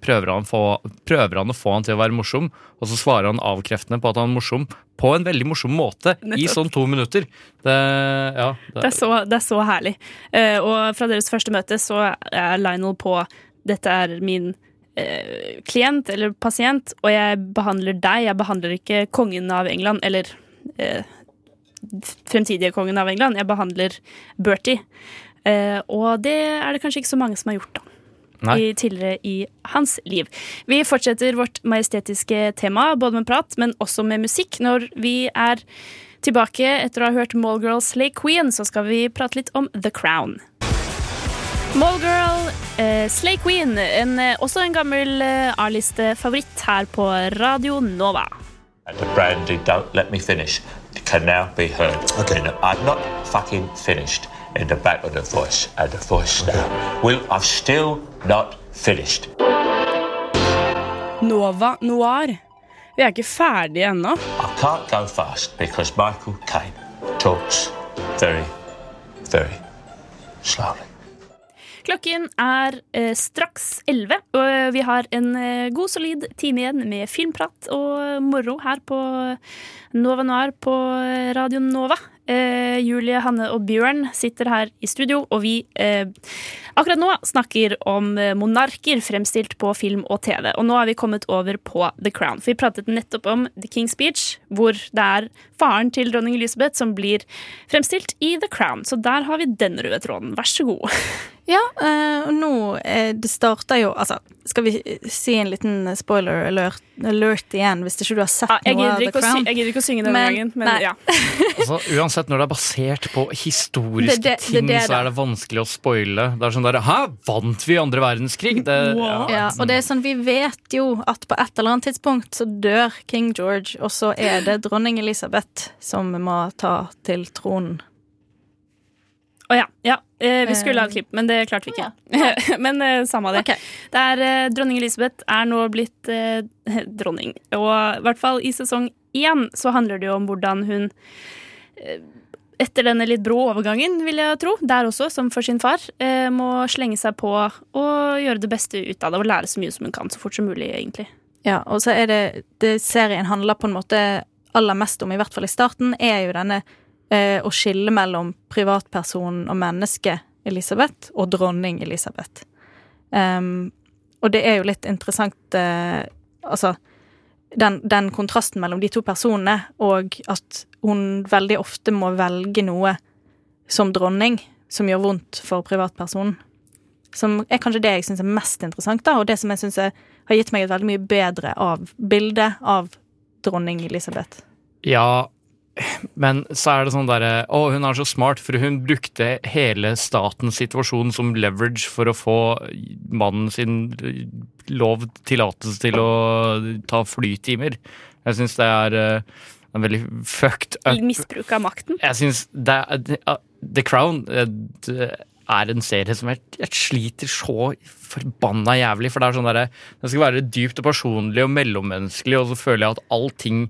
prøver han, få, prøver han å få han til å være morsom, og så svarer han avkreftende på at han er morsom på en veldig morsom måte i sånn to minutter. Det, ja, Det er så, det er så herlig. Eh, og fra deres første møte så er Lionel på 'dette er min eh, klient eller pasient, og jeg behandler deg, jeg behandler ikke kongen av England, eller eh, fremtidige kongen av England, jeg behandler Bertie. Eh, og det er det kanskje ikke så mange som har gjort, da. I, tidligere i hans liv. Vi fortsetter vårt majestetiske tema, både med prat, men også med musikk. Når vi er tilbake etter å ha hørt Mallgirls Slay Queen, så skal vi prate litt om The Crown. Mallgirl eh, Slay Queen, en, eh, også en gammel eh, A-liste-favoritt her på Radio Nova. And the brandy don't let me finish can now be heard. Okay. I'm not fucking finished in the back of the voice and the voice now. Well, I'm still not finished. Nova Noir. Vi er ikke ferdige ennå. I can't go fast because Michael Caine talks very, very slowly. Klokken er eh, straks 11, og vi har en eh, god, solid time igjen med filmprat og moro her på Nova Noir på Radio Nova. Eh, Julie, Hanne og Bjørn sitter her i studio, og vi eh, akkurat nå snakker om eh, monarker fremstilt på film og TV. Og nå har vi kommet over på The Crown. For vi pratet nettopp om The King's Speech, hvor det er faren til dronning Elizabeth som blir fremstilt i The Crown. Så der har vi den røde tråden. Vær så god. Ja, eh, nå eh, Det starter jo Altså, skal vi si en liten spoiler alert, alert igjen, hvis ikke du har sett ja, noe av The Crown? sy jeg gidder ikke å synge denne Men- gangen, men nei. ja. Altså, uansett, når det er basert på historiske Det- det- ting, det, så er det vanskelig å spoile. Det er sånn der Hæ, vant vi andre verdenskrig? Det, ja. Ja, og det er sånn, Vi vet jo at på et eller annet tidspunkt så dør King George, og så er det dronning Elisabeth som må ta til tronen. Å ja. ja. Eh, vi skulle ha et klipp, men det klarte vi ikke. men eh, samme av det. det er, eh, dronning Elisabeth er nå blitt eh, dronning. Og i hvert fall i sesong én så handler det jo om hvordan hun eh, etter denne litt brå overgangen, vil jeg tro, der også, som for sin far, eh, må slenge seg på og gjøre det beste ut av det og lære så mye som hun kan, så fort som mulig, egentlig. Ja, og så er det, det serien handler på en måte aller mest om, i hvert fall i starten, er jo denne eh, å skille mellom privatperson og menneske Elisabeth og dronning Elisabeth. Um, og det er jo litt interessant eh, Altså den, den kontrasten mellom de to personene, og at hun veldig ofte må velge noe som dronning som gjør vondt for privatpersonen. Som er kanskje det jeg syns er mest interessant, da, og det som jeg syns har gitt meg et veldig mye bedre av bilde av dronning Elisabeth. Ja, men så er det sånn derre Å, hun er så smart, for hun brukte hele statens situasjon som leverage for å få mannen sin lov tillatelse til å ta flytimer. Jeg syns det er eh, en veldig fucked up Misbruk av makten. Jeg syns The Crown eh, det er en serie som jeg, jeg sliter så forbanna jævlig. For det er sånn derre Det skal være dypt og personlig og mellommenneskelig, og så føler jeg at allting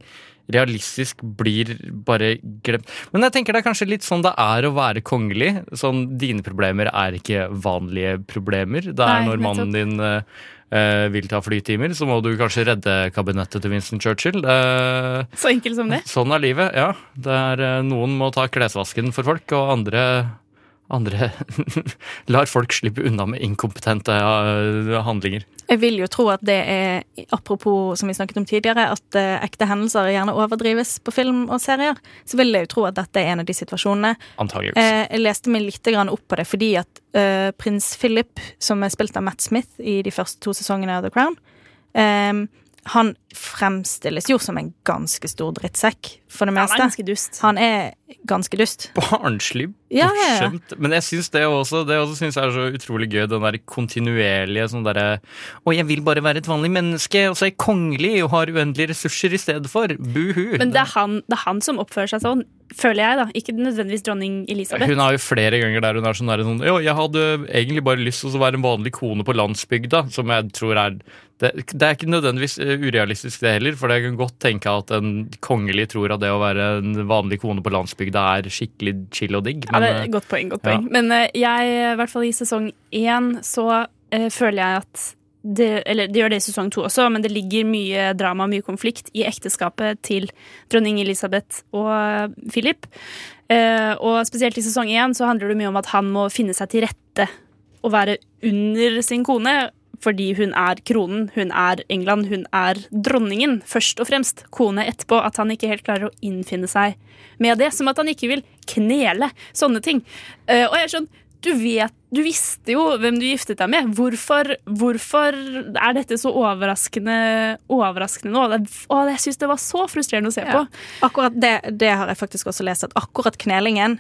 realistisk blir bare glemt. Men jeg tenker det er kanskje litt sånn det er å være kongelig. Sånn, dine problemer er ikke vanlige problemer. Det er Nei, når mannen din eh, vil ta flytimer, så må du kanskje redde kabinettet til Winston Churchill. Uh, Så enkelt som det. Sånn er livet, ja. Er, uh, noen må ta klesvasken for folk, og andre, andre lar folk slippe unna med inkompetente eh, handlinger. Jeg vil jo tro at det er, apropos som vi snakket om tidligere, at eh, ekte hendelser gjerne overdrives på film og serier, så vil jeg jo tro at dette er en av de situasjonene. Antageligvis. Eh, jeg leste meg litt opp på det fordi at prins Philip, som er spilt av Matt Smith i de første to sesongene av The Crown, han fremstilles jo som en ganske stor drittsekk, for det meste. Han er ganske dust. Han er ganske dust. Barnslig, Ja, ja, ja. Men jeg syns det også Det også synes jeg er så utrolig gøy, den der kontinuerlige sånn derre Å, jeg vil bare være et vanlig menneske, og så er jeg kongelig og har uendelige ressurser i stedet for. Buhu. Men det er, han, det er han som oppfører seg sånn, føler jeg, da. Ikke nødvendigvis dronning Elisabeth. Hun har jo flere ganger der hun er sånn, der, sånn Jo, jeg hadde egentlig bare lyst til å være en vanlig kone på landsbygda, som jeg tror er det, det er ikke nødvendigvis eh, urealistisk, det heller, for jeg kan godt tenke at en kongelig tror at det å være en vanlig kone på landsbygda er skikkelig chill og digg. Ja, det er godt poeng. godt poeng. ja. Men eh, jeg, i hvert fall i sesong én, så uh, føler jeg at det, Eller det gjør det i sesong to også, men det ligger mye drama mye konflikt i ekteskapet til dronning Elisabeth og eh, Philip. Eh, og spesielt i sesong én så handler det mye om at han må finne seg til rette og være under sin kone. Fordi hun er kronen, hun er England, hun er dronningen, først og fremst. Kone etterpå. At han ikke helt klarer å innfinne seg med det. Som at han ikke vil knele. Sånne ting. Eh, og jeg er sånn du vet, du visste jo hvem du giftet deg med. Hvorfor, hvorfor er dette så overraskende, overraskende nå? Det, å, jeg syns det var så frustrerende å se på. Akkurat det, det har jeg faktisk også lest, at akkurat knelingen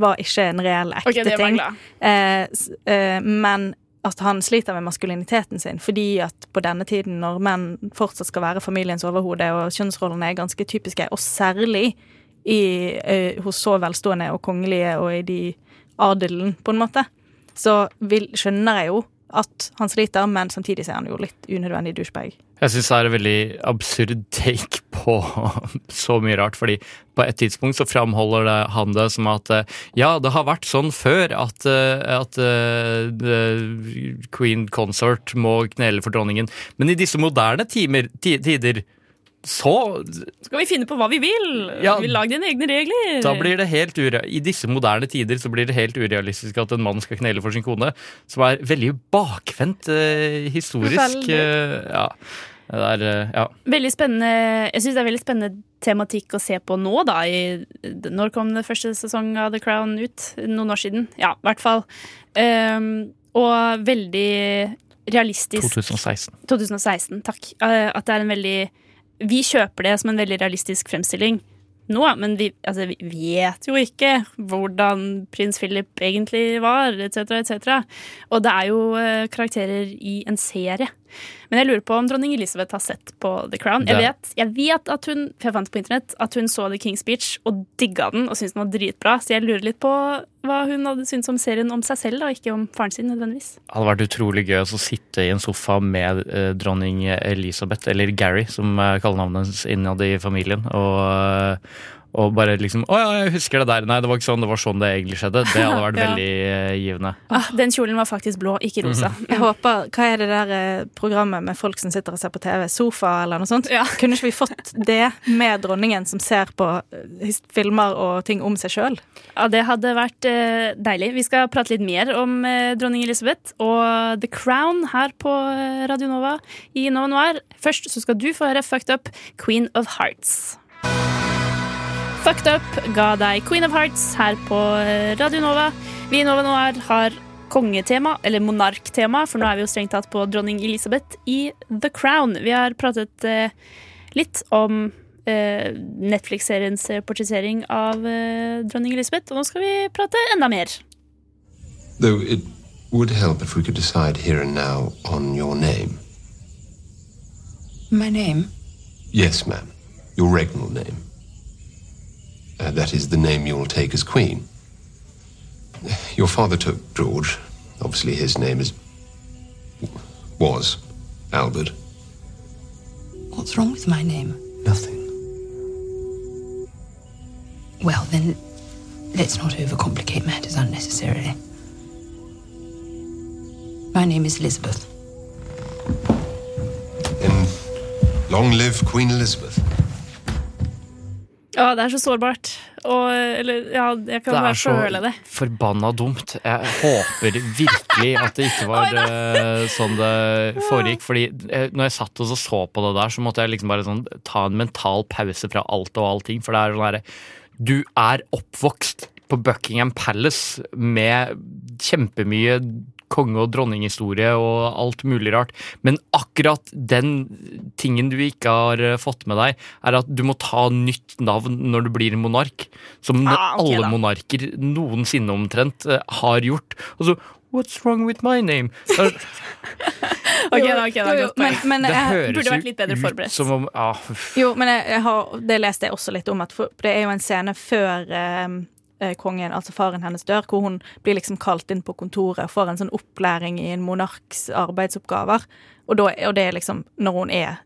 var ikke en reell ekte Ok, det var jeg ting. Eh, eh, men at han sliter med maskuliniteten sin, fordi at på denne tiden, når menn fortsatt skal være familiens overhode, og kjønnsrollene er ganske typiske, og særlig i, eh, hos så velstående og kongelige og i de adelen, på en måte, så vil, skjønner jeg jo at han sliter, men samtidig er han jo litt unødvendig douchebag. Jeg syns det er en veldig absurd take på så mye rart, fordi på et tidspunkt så framholder det han det som at eh, ja, det har vært sånn før at, eh, at uh, queen consort må knele for dronningen, men i disse moderne timer, tider så Skal vi finne på hva vi vil? Ja. Vi Lag dine egne regler. da blir det helt I disse moderne tider så blir det helt urealistisk at en mann skal knele for sin kone, som er veldig bakvendt eh, historisk. Eh, ja. Det er, eh, ja. Veldig spennende Jeg synes det er veldig spennende tematikk å se på nå, da. I, når kom det første sesong av The Crown ut? Noen år siden? Ja, i hvert fall. Um, og veldig realistisk 2016. 2016, takk. Eh, At det er en veldig Vi kjøper det som en veldig realistisk fremstilling nå, men vi, altså, vi vet jo ikke hvordan prins Philip egentlig var, etc., etc. Og det er jo eh, karakterer i en serie. Men jeg lurer på om dronning Elisabeth har sett på The Crown. Jeg vet, jeg vet at hun for jeg fant på internett, at hun så The King's Speech og digga den og syntes den var dritbra, så jeg lurer litt på hva hun hadde syntes om serien om seg selv, da, ikke om faren sin nødvendigvis. Det hadde vært utrolig gøy å sitte i en sofa med eh, dronning Elisabeth, eller Gary, som er kallenavnet hennes innad i familien, og, eh, og bare liksom Å ja, jeg husker det der. Nei, det var ikke sånn, det var sånn det egentlig skjedde. Det hadde vært Ja. veldig uh, givende. Ah, den kjolen var faktisk blå, ikke rosa. Jeg håper, Hva er det der eh, programmet med folk som sitter og ser på TV? Sofa eller noe sånt? Kunne ikke vi fått det med dronningen som ser på eh, filmer og ting om seg sjøl? Ja, det hadde vært eh, deilig. Vi skal prate litt mer om eh, dronning Elisabeth og The Crown her på eh, Radio Nova i Nova Noir. Først så skal du få høre Fucked Up, Queen of Hearts. Fucked Up ga deg Queen of Hearts her på eh, Radio Nova. Vi i Nova Noir har kongetema, eller monarktema, for nå er vi jo strengt tatt på dronning Elisabeth i The Crown. Vi har pratet eh, litt om eh, Netflix-seriens eh, portrettering av eh, dronning Elisabeth, og nå skal vi prate enda mer. Though it would help if we could decide here and now on your name. My name? Yes, ma'am. Your regnal name. Uh, that is the name you'll take as queen. Your father took George. Obviously, his name is. was Albert. What's wrong with my name? Nothing. Well, then, let's not overcomplicate matters unnecessarily. My name is Elizabeth. And long live Queen Elizabeth. Ja, det er så sårbart. Og, eller, ja, jeg kan Det bare er så føle forbanna dumt. Jeg håper virkelig at det ikke var eh, sånn det foregikk. Fordi eh, når jeg satt og så, så på det der, så måtte jeg liksom bare sånn, ta en mental pause fra alt og allting. For det er sånn herre Du er oppvokst på Buckingham Palace med kjempemye konge- og dronninghistorie og alt mulig rart. Men akkurat den tingen du ikke har eh, fått med deg, er at du må ta nytt navn når du blir monark. Som Ah, okay, alle da. monarker noensinne omtrent eh, har gjort. Altså, What's wrong with my name? Det, Ok, da, ok, da, Jo, jo, men- men det jeg høres burde vært litt bedre forberedt. som om ah. Jo, men jeg, jeg har, det leste jeg også litt om, at for, det er jo en scene før eh, kongen, altså faren hennes, dør, hvor hun blir liksom kalt inn på kontoret og får en sånn opplæring i en monarks arbeidsoppgaver. Og, da, og det er liksom når hun er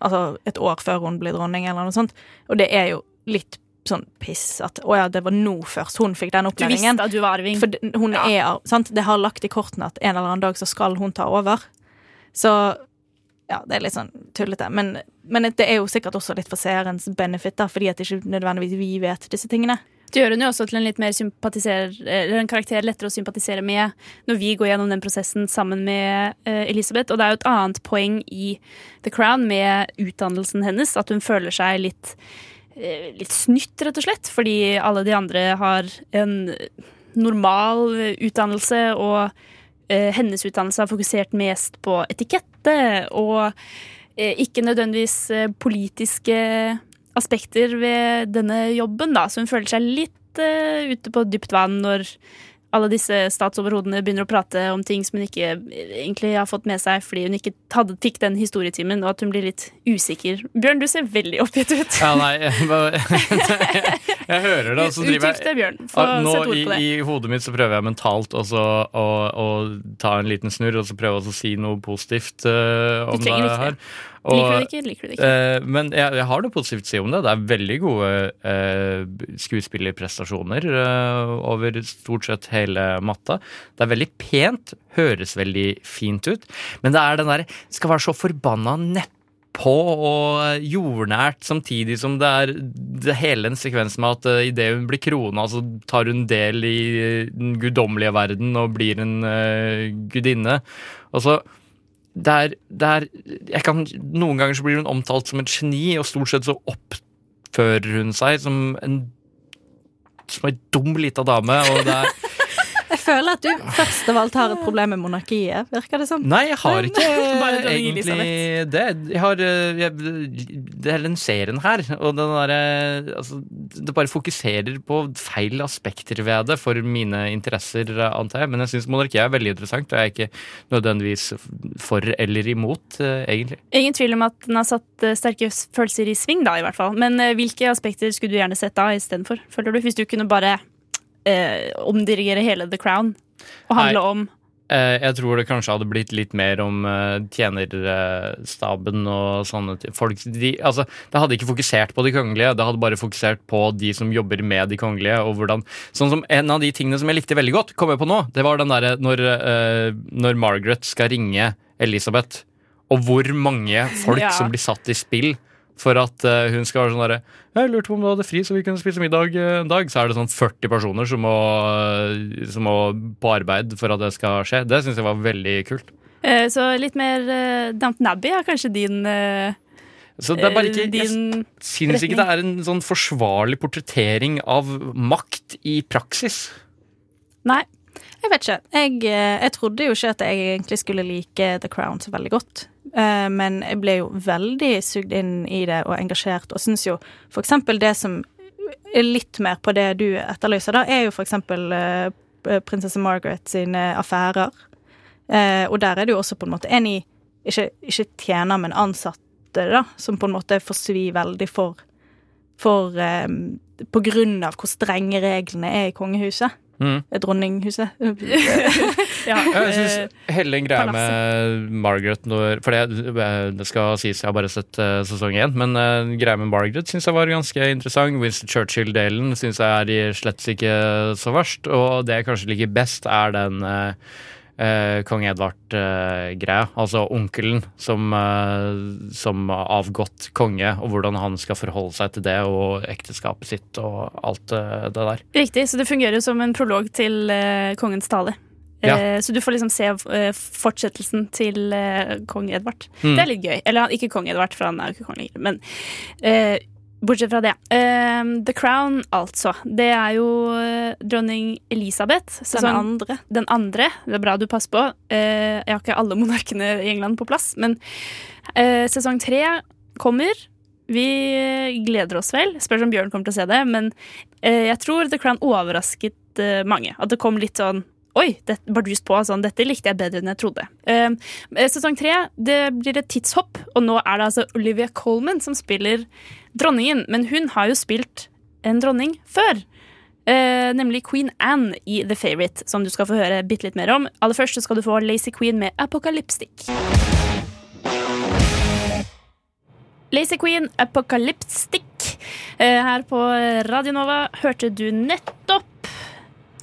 altså et år før hun blir dronning, eller noe sånt. Og det er jo litt sånn piss at å ja, det var nå først hun fikk den opplæringen. Du visste at du var arving. For det- ja. er, sant? Det har lagt i kortene at en eller annen dag så skal hun ta over. Så ja, det er litt sånn tullete. Men, men det er jo sikkert også litt for seerens benefit, da, fordi at ikke nødvendigvis vi vet disse tingene. Det gjør hun jo også til en litt mer eller en karakter lettere å sympatisere med når vi går gjennom den prosessen sammen med uh, Elisabeth. Og det er jo et annet poeng i The Crown med utdannelsen hennes, at hun føler seg litt, uh, litt snytt, rett og slett, fordi alle de andre har en normal utdannelse, og uh, hennes utdannelse har fokusert mest på etikette og ikke nødvendigvis politiske aspekter ved denne jobben, da. Så hun føler seg litt uh, ute på dypt vann når alle disse statsoverhodene begynner å prate om ting som hun ikke eh, egentlig har fått med seg fordi hun ikke hadde, fikk den historietimen, og at hun blir litt usikker. Bjørn, du ser veldig oppgitt ut. Ja, nei, jeg, bare- jeg hører det, og så driver Utdyp Bjørn. Nå i, i hodet mitt så prøver jeg mentalt også å, å ta en liten snurr og så prøve å si noe positivt uh, om det her. Det. Liker du det ikke, liker du det ikke. eh, men jeg, jeg har noe positivt å si om det. Det er veldig gode eh, skuespillerprestasjoner eh, over stort sett hele matta. Det er veldig pent, høres veldig fint ut, men det er den der Skal være så forbanna på og jordnært, samtidig som det er det hele en sekvens med at uh, idet hun blir krona, så tar hun del i eh, den guddommelige verden og blir en uh, gudinne. Og så der er jeg kan, Noen ganger så blir hun omtalt som et geni, og stort sett så oppfører hun seg som en som ei dum lita dame. Og det er føler at du først av alt har et problem med monarkiet. Virker det sånn? Nei, jeg har ikke Bare egentlig det. Jeg har eh, jeg, Det er den serien her, og den derre altså, Det bare fokuserer på feil aspekter ved det for mine interesser, antar jeg. Men jeg syns monarkiet er veldig interessant, og jeg er ikke nødvendigvis for eller imot, eh, egentlig. Ingen tvil om at den har satt eh, sterke følelser i sving, da, i hvert fall. Men eh, hvilke aspekter skulle du gjerne sett da istedenfor, føler du? Hvis du kunne bare eh, omdirigere hele The Crown og handle Nei. om Eh, Jeg tror det kanskje hadde blitt litt mer om eh, tjenerstaben og sånne folk. De, altså, det hadde ikke fokusert på de kongelige, det hadde bare fokusert på de som jobber med de kongelige. og hvordan, sånn som En av de tingene som jeg likte veldig godt, kom jeg på nå, det var den derre når, eh, når Margaret skal ringe Elisabeth, og hvor mange folk Ja. som blir satt i spill for at eh, hun skal være sånn derre Jeg lurte på om du hadde fri, så vi kunne spise middag eh, en dag. Så er det sånn 40 personer som må, eh, som må på arbeid for at det skal skje. Det syns jeg var veldig kult. eh, Så litt mer eh, Downton Abbey er kanskje din eh, Så det er bare ikke, din Jeg syns ikke det er en sånn forsvarlig portrettering av makt i praksis. Nei, jeg vet ikke. Jeg, jeg trodde jo ikke at jeg egentlig skulle like The Crown så veldig godt. Eh, Men jeg ble jo veldig sugd inn i det og engasjert, og syns jo eksempel det som er litt mer på det du etterlyser, da, er jo eksempel eh, prinsesse Margaret sine affærer. Eh, Og der er det jo også på en måte en i ikke, ikke tjener, men ansatte, da, som på en måte får svi veldig for for På grunn av hvor strenge reglene er i kongehuset. Mm. Eh, Dronninghuset. ja, Jeg synes eh, hele den greia med Margaret når, For det, det skal sies, jeg har bare sett eh, sesong én, men uh, greia med Margaret syns jeg var ganske interessant. Winston Churchill-delen syns jeg er slett ikke så verst. Og det jeg kanskje liker best, er den uh, kong Edvard-greia. altså onkelen som, eh, som avgått konge, og hvordan han skal forholde seg til det, og ekteskapet sitt og alt eh, det der. Riktig, så det fungerer som en prolog til eh, kongens tale. Ja. Eh, så du får liksom se eh, fortsettelsen til eh, kong Edvard. Mm. Det er litt gøy. Eller ikke kong Edvard, for han er jo ikke kong lenger. Men eh, bortsett fra det. Eh, The Crown, altså. Det er jo eh, dronning Elisabeth. Den andre. Den andre. Det er bra du passer på. Uh, jeg har ikke alle monarkene i England på plass, men uh, sesong tre kommer. Vi gleder oss vel. Spørs om Bjørn kommer til å se det. Men jeg tror The Crown overrasket mange. At det kom litt sånn Oi, det, bardust på. Sånn, dette likte jeg bedre enn jeg trodde. Uh, sesong tre det blir et tidshopp, og nå er det altså Olivia Colman som spiller dronningen. Men hun har jo spilt en dronning før. Eh, nemlig Queen Anne i The Favourite, som du skal få høre bitte litt mer om. Aller først skal du få Lazy Queen med Apocalyptic. Lazy Queen, Apocalyptic. Eh, her på Radio Nova hørte du nettopp.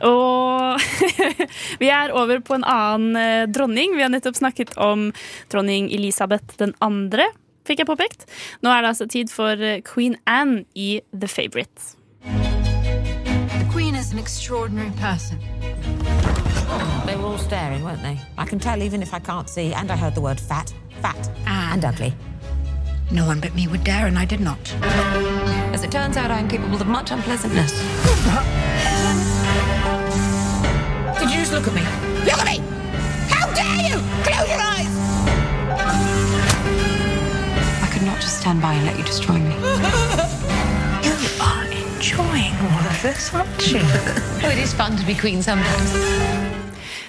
Og vi er over på en annen eh, dronning. Vi har nettopp snakket om dronning Elisabeth den andre, fikk jeg påpekt. Nå er det altså tid for eh, Queen Anne i The Favourite. The Queen is an extraordinary person. They were all staring, weren't they? I can tell even if I can't see, and I heard the word fat, fat, and ugly. No one but me would dare, and I did not. As it turns out, I am capable of much unpleasantness. Did you just look at me? Look at me! How dare you! Close your eyes! Not just stand by and let you destroy me. you are enjoying all of this, aren't you? oh, it is fun to be queen sometimes.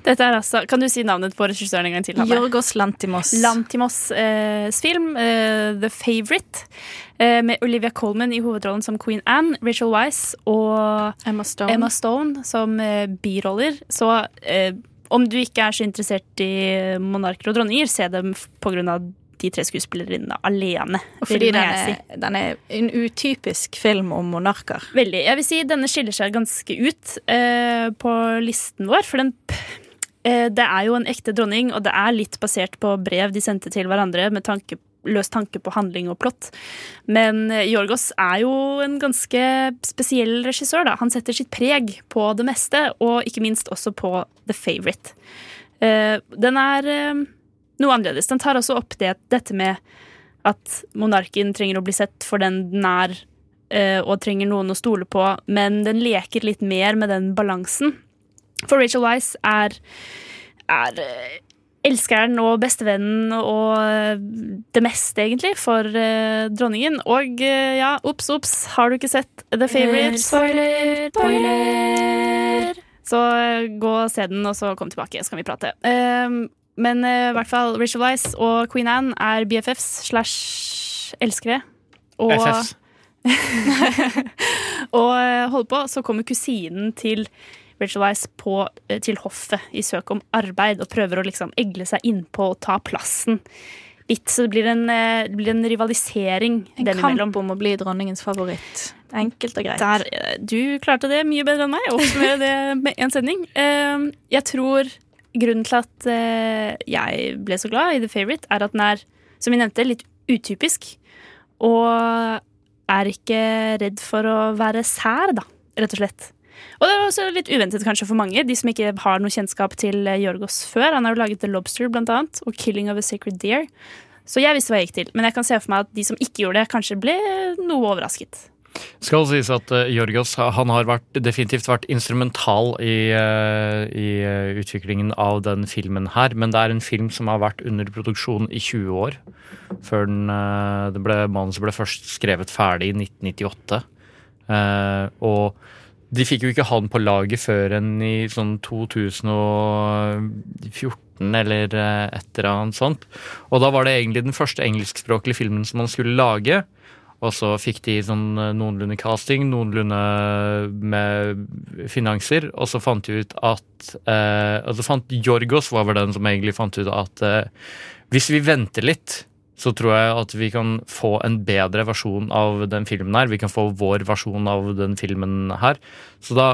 Dette er altså, Kan du si navnet på regissøren en gang til? Hanne? Jorgos Lantimos. Lantimos' eh, film, eh, The Favourite, eh, med Olivia Colman i hovedrollen som Queen Anne, Rachel Weisz og Emma Stone, Emma Stone som eh, biroller. Så eh, om du ikke er så interessert i monarker og dronninger, se dem pga. på grunn av de tre skuespillerinnene alene. Og fordi den er, si. den er en utypisk film om monarker. Veldig. Jeg vil si denne skiller seg ganske ut uh, på listen vår. For den uh, Det er jo en ekte dronning, og det er litt basert på brev de sendte til hverandre med tanke, løs tanke på handling og plott. Men eh, Jorgos er jo en ganske spesiell regissør. da. Han setter sitt preg på det meste, og ikke minst også på The Favourite. Uh, den er eh, noe annerledes. Den tar også opp det, dette med at monarken trenger å bli sett for den den er, eh, og trenger noen å stole på, men den leker litt mer med den balansen. For Rachel Weisz er, er eh, elskeren og bestevennen og eh, det meste, egentlig, for dronningen. Og ja, ops, ops, har du ikke sett The Favourite? Spoiler, spoiler. Så gå og se den, og så kom tilbake, så kan vi prate. Men eh, i hvert fall Rachel Wise og Queen Anne er BFFs slash elskere. Og, FFs. og eh, hold på, så kommer kusinen til Rachel Wise eh, til hoffet i søk om arbeid og prøver å liksom egle seg innpå og ta plassen litt. Så det blir en, det blir en rivalisering En dem kamp imellom. om å bli dronningens favoritt. Enkelt og greit. Der, du klarte det mye bedre enn meg. Oppsummere det med en sending. Jeg tror grunnen til at eh, jeg ble så glad i The Favourite, er at den er, som vi nevnte, litt utypisk. Og er ikke redd for å være sær, da, rett og slett. Og det var også litt uventet kanskje for mange, de som ikke har noe kjennskap til Jorgos før. Han har jo laget The Lobster, blant annet, og Killing of a Sacred Deer. Så jeg visste hva jeg gikk til. Men jeg kan se for meg at de som ikke gjorde det, kanskje ble noe overrasket. Skal sies at uh, Jorgos han har vært, definitivt vært instrumental i, uh, i eh, utviklingen av den filmen her. Men det er en film som har vært under produksjon i 20 år. Før den, uh, det ble, manuset ble først skrevet ferdig i 1998. Eh, og de fikk jo ikke han på laget før enn i sånn 2014 eller eh, et eller annet sånt. Og da var det egentlig den første engelskspråklige filmen som man skulle lage. Og så fikk de sånn eh, noenlunde casting, noenlunde med finanser, og så fant de ut at eh, altså fant Jorgos var vel den som egentlig fant ut at eh, hvis vi venter litt, så tror jeg at vi kan få en bedre versjon av den filmen her. Vi kan få vår versjon av den filmen her. Så da,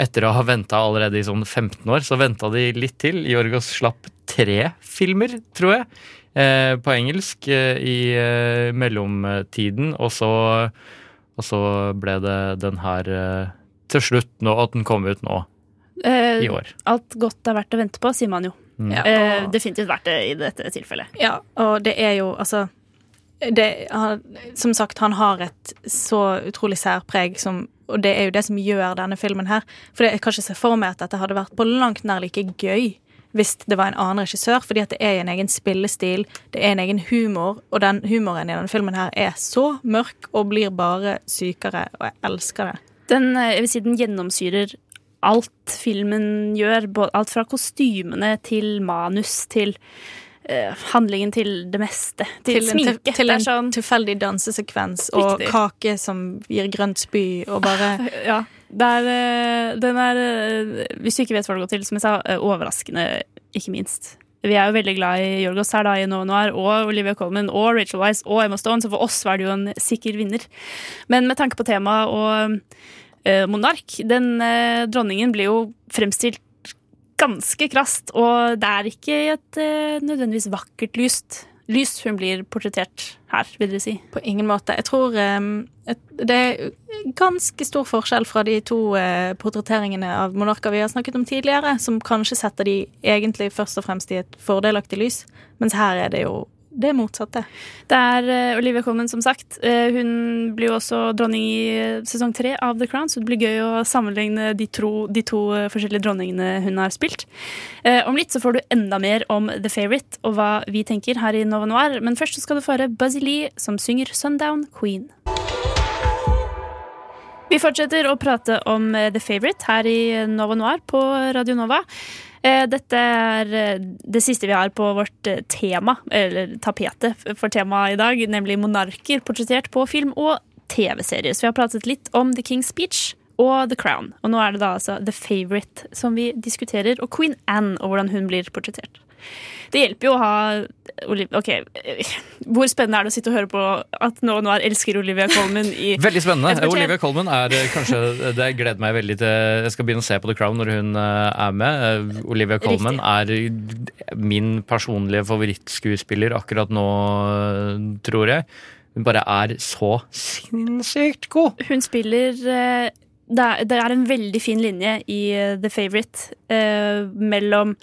etter å ha venta allerede i sånn 15 år, så venta de litt til. Jorgos slapp tre filmer, tror jeg eh, på engelsk eh, i eh, mellomtiden, og så, og så ble det den her eh, til slutt nå, at den kom ut nå Eh, i år. Alt godt er verdt å vente på, sier man jo. Mm. Ja, Eh, og- definitivt verdt det i dette tilfellet. Ja, og det er jo altså det, han, Som sagt, han har et så utrolig særpreg som Og det er jo det som gjør denne filmen her. For jeg kan ikke se for meg at dette hadde vært på langt nær like gøy hvis det var en annen regissør, fordi at det er en egen spillestil, det er en egen humor, og den humoren i denne filmen her er så mørk og blir bare sykere, og jeg elsker det. Den, eh, jeg vil si den gjennomsyrer alt filmen gjør. Alt fra kostymene til manus til eh, handlingen til det meste. Til, Til en, sminke. til, til en sånn- tilfeldig dansesekvens og kake som gir grønt spy, og bare Ja. Er, eh, den er, eh, hvis du ikke vet hva det går til, som jeg sa, eh, overraskende, ikke minst. Vi er jo veldig glad i Jorgos her, da, i Nova Noir, og Olivia Colman, og Rachel Weisz og Emma Stone, så for oss var det jo en sikker vinner. Men med tanke på temaet og eh, monark, den eh, dronningen blir jo fremstilt ganske krast, og det er ikke et eh, nødvendigvis vakkert lyst lys hun blir portrettert her, vil dere si. På ingen måte. Jeg tror um, et, det er ganske stor forskjell fra de to uh, portretteringene av monarker vi har snakket om tidligere, som kanskje setter de egentlig først og fremst i et fordelaktig lys, mens her er det jo det motsatte. Det er eh, Olivia Colman, som sagt. Eh, hun blir jo også dronning i eh, sesong tre av The Crown, så det blir gøy å sammenligne de to, de to forskjellige dronningene hun har spilt. Om litt så får du enda mer om The Favourite og hva vi tenker her i Nova Noir, men først så skal du få høre Buzzy Lee som synger Sundown Queen. Vi fortsetter å prate om The Favourite her i Nova Noir på Radio Nova. Eh, Dette er eh, det siste vi har på vårt eh, tema, eller tapetet for temaet i dag, nemlig monarker portrettert på film og TV-serier. Så vi har pratet litt om The King's Speech og The Crown. Og nå er det da altså The Favourite som vi diskuterer, og Queen Anne og hvordan hun blir portrettert. Det hjelper jo å ha Ok, hvor spennende er det å sitte og høre på at nå, nå er elsker Olivia Colman i Veldig spennende. Olivia Colman er eh, kanskje Det gleder meg veldig til Jeg skal begynne å se på The Crown når hun eh, er med. Eh, Olivia Colman er min personlige favorittskuespiller akkurat nå, tror jeg. Hun bare er så sinnssykt god! Hun spiller det er, det er en veldig fin linje i The Favourite eh, mellom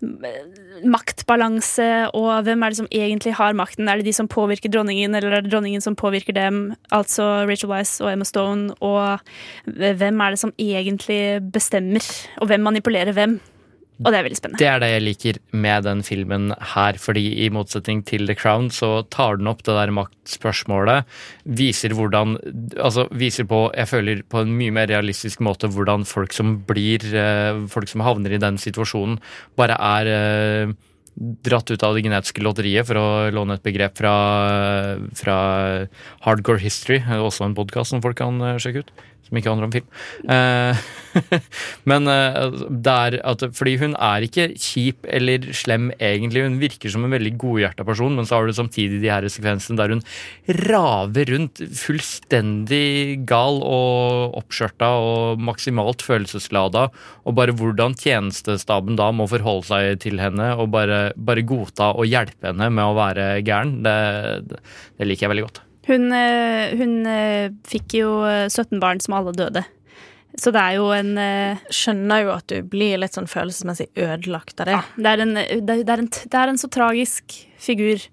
maktbalanse, og hvem er det som egentlig har makten? Er det de som påvirker dronningen, eller er det dronningen som påvirker dem? Altså Rachel Weisz og Emma Stone, og hvem er det som egentlig bestemmer? Og hvem manipulerer hvem? Og det er veldig spennende. Det er det jeg liker med den filmen her, fordi i motsetning til The Crown så tar den opp det der maktspørsmålet. Viser hvordan Altså viser på, jeg føler på en mye mer realistisk måte hvordan folk som blir eh, Folk som havner i den situasjonen, bare er eh, dratt ut av det genetiske lotteriet, for å låne et begrep fra, fra Hardcore History, også en podkast som folk kan eh, sjekke ut. Som ikke handler om film. Eh, men eh, det er at Fordi hun er ikke kjip eller slem, egentlig. Hun virker som en veldig godhjerta person, men så har du samtidig de her sekvensene der hun raver rundt fullstendig gal og oppskjørta og maksimalt følelseslada. Og bare hvordan tjenestestaben da må forholde seg til henne og bare, bare godta og hjelpe henne med å være gæren, det, det liker jeg veldig godt. Hun, eh, hun eh, fikk jo eh, 17 barn som alle døde. Så det er jo en Skjønner jo at du blir litt sånn følelsesmessig ødelagt av det. Ja, det er en, det er en, det er en så tragisk figur.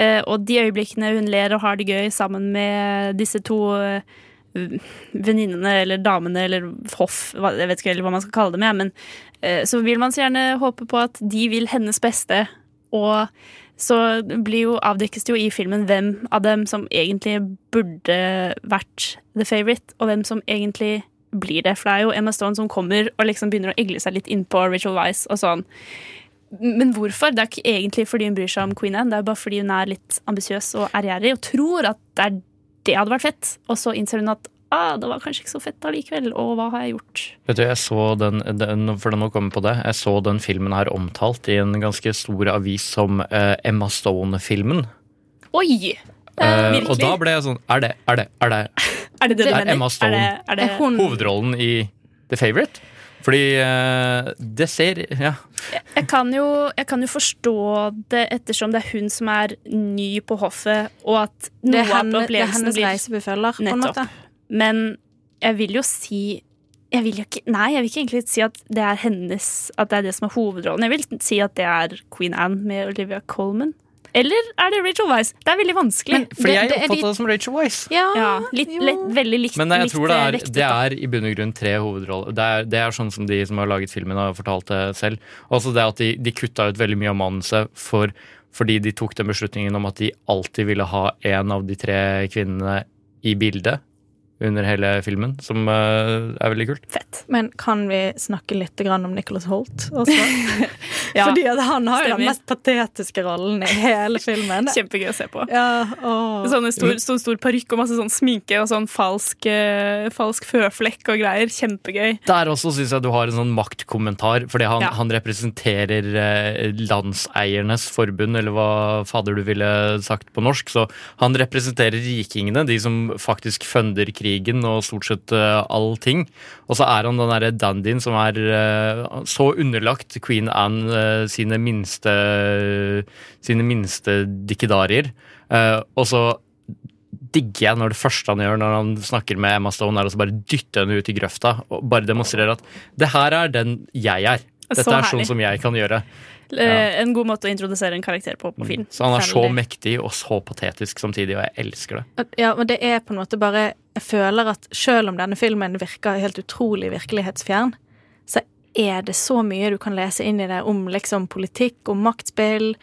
Og de øyeblikkene hun ler og har det gøy sammen med disse to venninnene eller damene eller hoff, jeg vet ikke hva man skal kalle dem, ja, men så vil man så gjerne håpe på at de vil hennes beste. Og så jo, avdekkes det jo i filmen hvem av dem som egentlig burde vært the favorite, og hvem som egentlig blir det. For det er jo Emma Stone som kommer og liksom begynner å egle seg litt innpå Rachel Wise og sånn. Men hvorfor? Det er ikke egentlig fordi hun bryr seg om Queen Anne, det er bare fordi hun er litt ambisiøs og ærgjerrig og tror at det, er, det hadde vært fett, og så innser hun at ah, det var kanskje ikke så fett allikevel, og hva har jeg gjort? Vet du, jeg så den, den for nå kommer på det, jeg så den filmen her omtalt i en ganske stor avis som uh, Emma Stone-filmen. Oi! Uh, og da ble jeg sånn Er det Er det Er det, er det, det, er Emma Stone er det, er det hun? hovedrollen i The Favourite? Fordi uh, det ser Ja. Jeg kan, jo, jeg kan, jo, forstå det ettersom det er hun som er ny på hoffet, og at noe henne, av opplevelsen blir Det er hennes reisebefølger, på en måte. Men jeg vil jo si jeg vil jo ikke, Nei, jeg vil ikke egentlig si at det er hennes At det er det som er hovedrollen. Jeg vil si at det er Queen Anne med Olivia Colman. Eller er det Rachel Weisz? Det er veldig vanskelig. Men, fordi jeg oppfatter det, som Rachel Weisz. Ja, ja litt, lett, veldig likt. Men jeg tror det er, det er, i bunn og grunn tre hovedroller. Det er, det er, sånn som de som har laget filmen, har fortalt det selv. Også det at de, de kutta ut veldig mye av manuset for, fordi de tok den beslutningen om at de alltid ville ha en av de tre kvinnene i bildet under hele filmen, som uh, er veldig kult. Fett. Men kan vi snakke litt om Nicholas Holt også? ja, Fordi han har jo den mest patetiske rollen i hele filmen. Kjempegøy å se på. Ja, sånn stor, stor, stor parykk og masse sånn sminke og sånn falsk, uh, falsk føflekk og greier. Kjempegøy. Der også syns jeg du har en sånn maktkommentar, fordi han, ja. han representerer uh, landseiernes forbund, eller hva fader du ville sagt på norsk. Så han representerer rikingene, de som faktisk funder krig krigen og stort sett uh, allting. Og så er han den derre dandyen som er uh, så underlagt Queen Anne uh, sine minste sine minste dikkedarier. og så digger jeg når det første han gjør når han snakker med Emma Stone, er å bare dytte henne ut i grøfta og bare demonstrere at det her er den jeg er. Dette er sånn som jeg kan gjøre. Ja. Eh, en god måte å introdusere en karakter på på film. Så han er så mektig og så patetisk samtidig, og jeg elsker det. Ja, men det er på en måte bare Jeg føler at selv om denne filmen virker helt utrolig virkelighetsfjern, så er det så mye du kan lese inn i det om liksom politikk, om maktspill.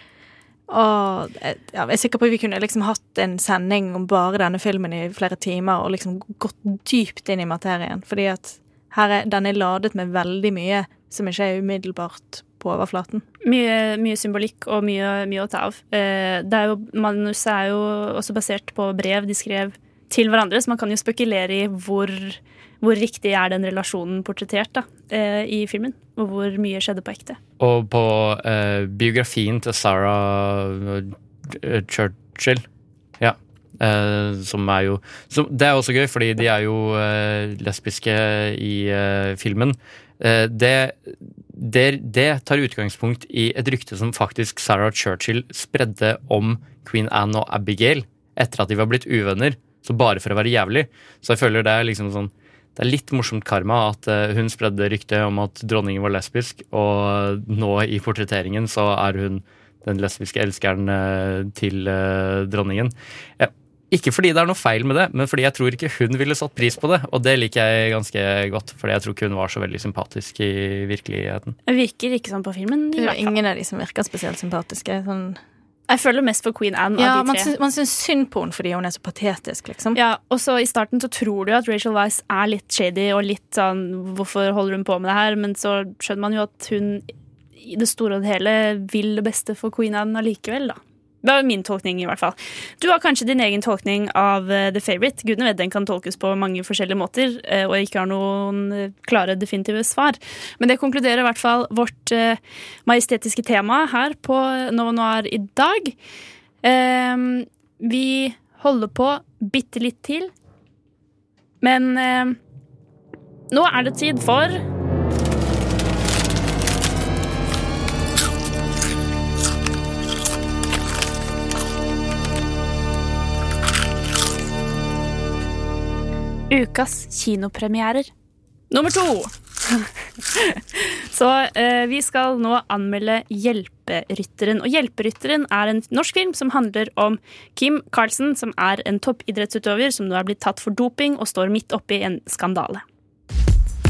Og ja, jeg er sikker på at vi kunne liksom hatt en sending om bare denne filmen i flere timer og liksom gått dypt inn i materien. Fordi at her er, den er ladet med veldig mye som ikke er umiddelbart på overflaten. Mye, mye symbolikk og mye, mye, å ta av. Eh, er jo, manuset er jo også basert på brev de skrev til hverandre, så man kan jo spekulere i hvor, hvor riktig er den relasjonen portrettert da, eh, i filmen. Og hvor mye skjedde på ekte. Og på eh, biografien til Sarah eh, Churchill ja, eh, som er jo som, Det er også gøy, fordi de er jo eh, lesbiske i filmen. Det det, det, tar utgangspunkt i et rykte som faktisk Sarah Churchill spredde om Queen Anne og Abigail etter at de var blitt uvenner. Så bare for å være jævlig. Så jeg føler det er liksom sånn det er litt morsomt karma at eh, hun spredde ryktet om at dronningen var lesbisk, og nå i portretteringen så er hun den lesbiske elskeren eh, til eh, dronningen. Ja, ikke fordi det er noe feil med det, men fordi jeg tror ikke hun ville satt pris på det. Og det liker jeg ganske godt, fordi jeg tror ikke hun var så veldig sympatisk i virkeligheten. Det virker ikke sånn på filmen. Det er hvert ingen av de som virker spesielt sympatiske. Sånn Jeg føler mest for Queen Anne ja, av de man, tre. syns, man syns synd på henne fordi hun er så patetisk, liksom. Ja, og så I starten så tror du at Rachel Weisz er litt shady og litt sånn Hvorfor holder hun på med det her? Men så skjønner man jo at hun i det store og det hele vil det beste for Queen Anne allikevel, da. Det var min tolkning, i hvert fall. Du har kanskje din egen tolkning av eh, The Favourite. Gudene vet den kan tolkes på mange forskjellige måter, og og ikke har noen eh, klare, definitive svar. Men det konkluderer i hvert fall vårt eh, majestetiske tema her på Nova Noir i dag. Ehm, vi holder på bitte litt til, men eh, nå er det tid for Ukas kinopremierer. Nummer to. Så eh, vi skal nå anmelde Hjelperytteren. Og Hjelperytteren er en norsk film som handler om Kim Carlsen, som er en toppidrettsutøver som nå er blitt tatt for doping og står midt oppi en skandale.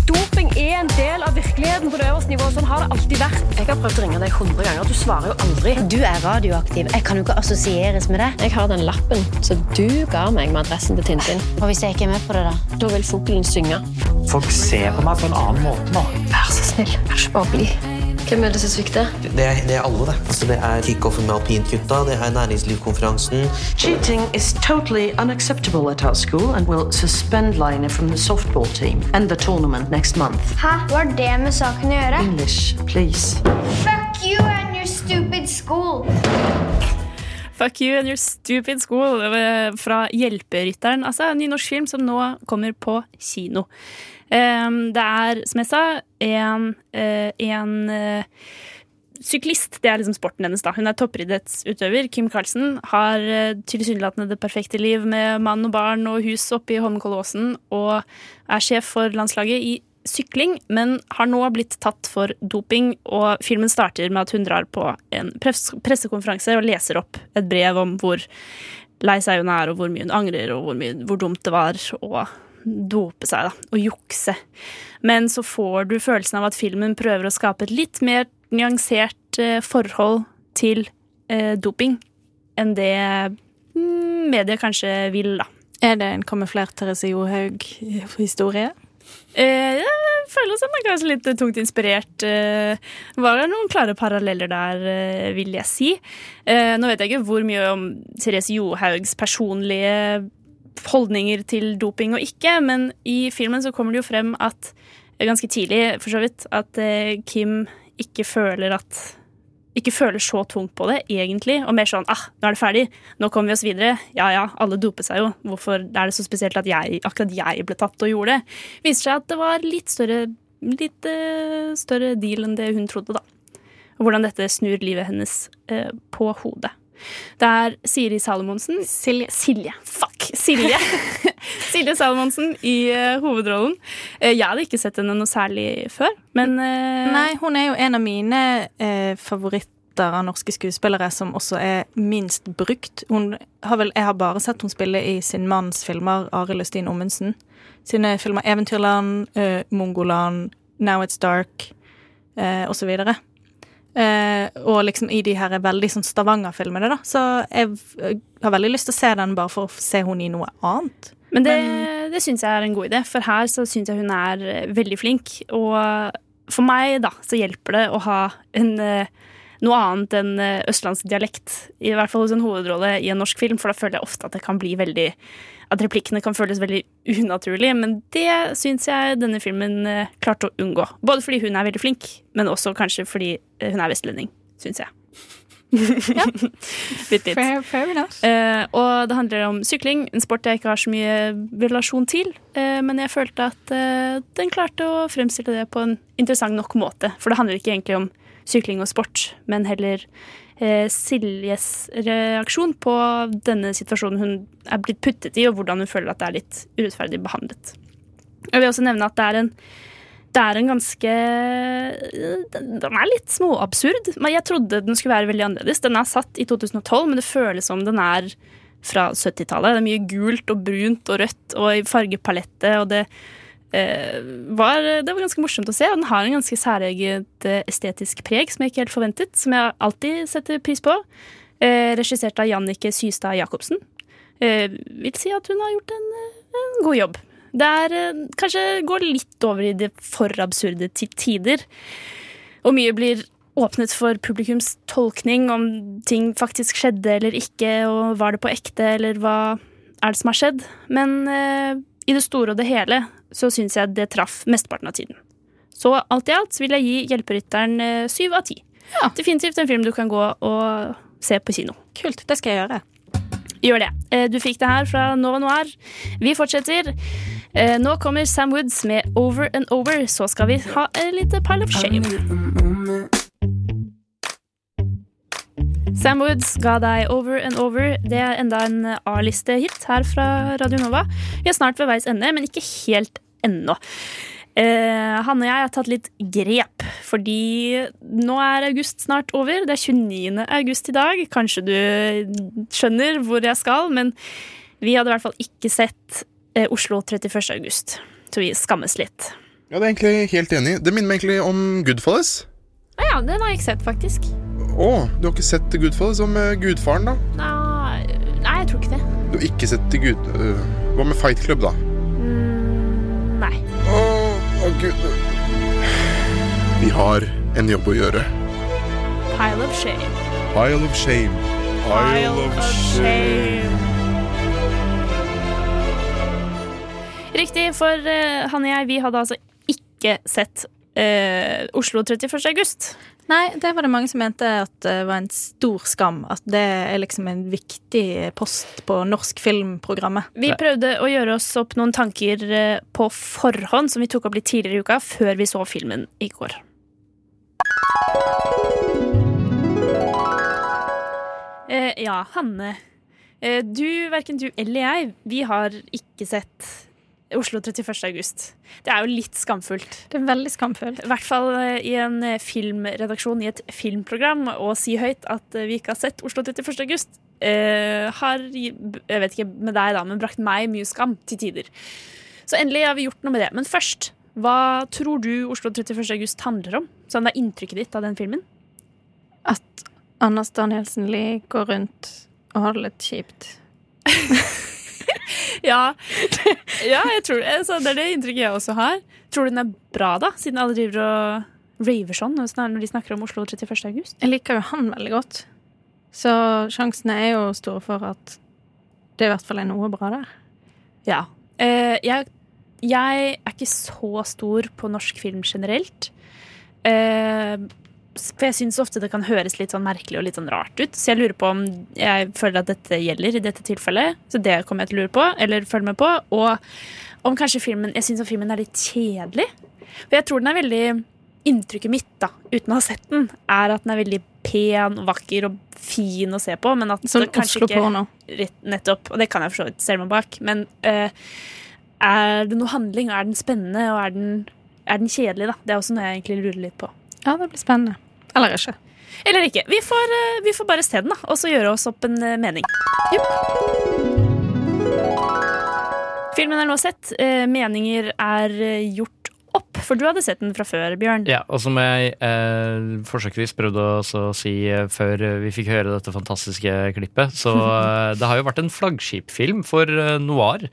Doping er en del av virkeligheten på det øverste nivået. Sånn har det alltid vært. Jeg har prøvd å ringe deg 100 ganger. Du svarer jo aldri. Du er radioaktiv. Jeg kan jo ikke assosieres med det. Jeg har den lappen som du ga meg med adressen til Tintin. Og hvis jeg ikke er med på det, da? Da vil fuglen synge. Folk ser på meg på en annen måte nå. Vær så snill, vær så bare? Hvem er det som svikter? Det er, det er alle, det. Altså, det er kickoffen med alpintgutta, det er næringslivskonferansen. Cheating is totally unacceptable at our school and will suspend Line from the softball team and the tournament next month. Hæ? Hva har det med saken å gjøre? English, please. Fuck you and your stupid school. Fuck you and your stupid school fra Hjelperytteren. Altså en ny norsk film som nå kommer på kino. Um, det er, som jeg sa, en, eh, en eh, syklist. Det er liksom sporten hennes. da. Hun er toppidrettsutøver. Kim Carlsen har eh, tilsynelatende det perfekte liv med mann og barn og hus oppe i Holmenkollåsen og er sjef for landslaget i sykling, men har nå blitt tatt for doping. Og filmen starter med at hun drar på en pressekonferanse og leser opp et brev om hvor lei seg hun er, og hvor mye hun angrer, og hvor, mye, hvor dumt det var å dope seg, da, og jukse. Men så får du følelsen av at filmen prøver å skape et litt mer nyansert eh, forhold til eh, doping enn det media kanskje vil, da. Er det en kamuflert Therese Johaug-historie? Eh, jeg føler som er kanskje litt tungt inspirert. Eh, var det noen klare paralleller der, vil jeg si. Eh, nå vet jeg ikke hvor mye om Therese Johaugs personlige holdninger til doping og ikke, men i filmen så kommer det jo frem at ganske tidlig, for så vidt, at eh, Kim ikke føler at ikke føler så tungt på det, egentlig, og mer sånn ah, nå er det ferdig, nå kommer vi oss videre. Ja ja, alle doper seg jo. Hvorfor er det så spesielt at jeg, akkurat jeg ble tatt og gjorde det? Viser seg at det var litt større, litt eh, større deal enn det hun trodde, da. Og hvordan dette snur livet hennes eh, på hodet. Det er Siri Salomonsen Silje. Silje. Fuck! Silje. Silje Salomonsen i uh, hovedrollen. Uh, jeg hadde ikke sett henne noe særlig før, men uh... Nei, hun er jo en av mine favoritter av norske skuespillere som også er minst brukt. Hun har vel, jeg har bare sett hun spille i sin manns filmer, Arild Østin Ommundsen. Sine filmer Eventyrland, Mongoland, Now It's Dark eh, videre. Eh, og liksom i de her veldig sånn Stavanger-filmene, da. Så jeg har veldig lyst til å se den bare for å se hun i noe annet. Men det, det syns jeg er en god idé, for her så syns jeg hun er eh, veldig flink. Og for meg, da, så hjelper det å ha en, eh, noe annet enn eh, østlandsdialekt. I hvert fall hos en hovedrolle i en norsk film, for da føler jeg ofte at det kan bli veldig At replikkene kan føles veldig unaturlige. Men det syns jeg denne filmen eh, klarte å unngå. Både fordi hun er veldig flink, men også kanskje fordi eh, hun er vestlending, syns jeg. ja. Bitt, bitt. Fair, fair enough. Uh, og det handler om sykling, en sport jeg ikke har så mye relasjon til. Uh, men jeg følte at uh, den klarte å fremstille det på en interessant nok måte. For det handler ikke egentlig om sykling og sport, men heller eh, Siljes reaksjon på denne situasjonen hun er blitt puttet i, og hvordan hun føler at det er litt urettferdig behandlet. Jeg vil også nevne at det er en det er en ganske Den er litt småabsurd. Men jeg trodde den skulle være veldig annerledes. Den er satt i 2012, men det føles som den er fra 70-tallet. Det er mye gult og brunt og rødt og i fargepalettet, og det var, det var ganske morsomt å se. Og den har en ganske særeget eh, estetisk preg som jeg ikke helt forventet, som jeg alltid setter pris på. Eh, regissert av Jannike Systad Jacobsen. Eh, vil si at hun har gjort en, eh, en god jobb. Det er eh, kanskje går litt over i det for absurde til tider. Og mye blir åpnet for publikums tolkning om ting faktisk skjedde eller ikke, og var det på ekte, eller hva er det som har skjedd? Men eh, i det store og det hele så syns jeg det traff mesteparten av tiden. Så alt i alt vil jeg gi Hjelperytteren eh, syv av ti. Definitivt en film du kan gå og se på kino. Kult, det skal jeg gjøre. Gjør det. Eh, Du fikk det her fra Nova Noir. Vi fortsetter. Eh, Nå kommer Sam Woods med Over and Over, så skal vi ha en lite pile of shame. Sam Woods ga deg Over and Over. Det er enda en A-liste-hit her fra Radio Nova. Vi er snart ved veis ende, men ikke helt ennå. Eh, Hanne og jeg har tatt litt grep, fordi nå er august snart over. Det er 29. august i dag. Kanskje du skjønner hvor jeg skal, men vi hadde i hvert fall ikke sett eh, Oslo 31. august. Så vi skammes litt. Ja, det er egentlig helt enig. Det minner meg egentlig om Goodfalles. Å ja, den har jeg ikke sett, faktisk. Å, du har ikke sett Goodfalles om uh, Gudfaren, da? Nei, nei jeg tror ikke det. Du har ikke sett Gud... Uh, hva med Fight Club, da? Nei. Å, å, gud Vi har en jobb å gjøre. Pile of shame. Pile of shame. Pile of shame. Riktig, for uh, han og jeg vi hadde altså ikke sett uh, Oslo 31. august. Nei, det var det mange som mente at det var en stor skam. At det er liksom en viktig post på norsk filmprogrammet. Vi prøvde å gjøre oss opp noen tanker eh, på forhånd som vi tok opp litt tidligere i uka, før vi så filmen i går. Eh, ja, Hanne. Eh, du, verken du eller jeg, vi har ikke sett Oslo 31. august. Det er jo litt skamfullt. Det er veldig skamfullt. I hvert fall eh, i en eh, filmredaksjon i et filmprogram å si høyt at eh, vi ikke har sett Oslo 31. august, eh, har, jeg vet ikke med deg da, men brakt meg mye skam til tider. Så endelig har vi gjort noe med det. Men først, hva tror du Oslo 31. august handler om? Sånn det er inntrykket ditt av den filmen? At Anders Danielsen Lie går rundt og har det litt kjipt. Ja, ja jeg tror. Altså, det er det inntrykket jeg også har. Tror du den er bra, da? Siden alle driver og raver sånn når de snakker om Oslo 31. august. Jeg liker jo han veldig godt. Så sjansene er jo store for at det i hvert fall er noe bra der. Ja. Eh, jeg, jeg er ikke så stor på norsk film generelt. Eh, for jeg syns ofte det kan høres litt sånn merkelig og litt sånn rart ut. Så jeg lurer på om jeg føler at dette gjelder i dette tilfellet. Så det kommer jeg til å lure på, eller følge med på. Og om kanskje filmen Jeg syns filmen er litt kjedelig. For jeg tror den er veldig Inntrykket mitt, da, uten å ha sett den, er at den er veldig pen og vakker og fin å se på. Men at Som ikke Rett- Nettopp. Og det kan jeg for så vidt stelle meg bak. Men uh, er det noe handling? Er den spennende? Og er den, er den kjedelig, da? Det er også noe jeg egentlig lurer litt på. Ja, det blir spennende. Eller ikke. Eller ikke. Vi får, eh, vi får bare se den, da, og så gjøre oss opp en mening. mening. Filmen er nå sett. Eh, Meninger er eh, gjort opp, for du hadde sett den fra før, Bjørn. Ja, og som jeg eh, forsøksvis prøvde å si eh, før vi fikk høre dette fantastiske klippet, så eh, det har jo vært en flaggskipfilm for eh, noir.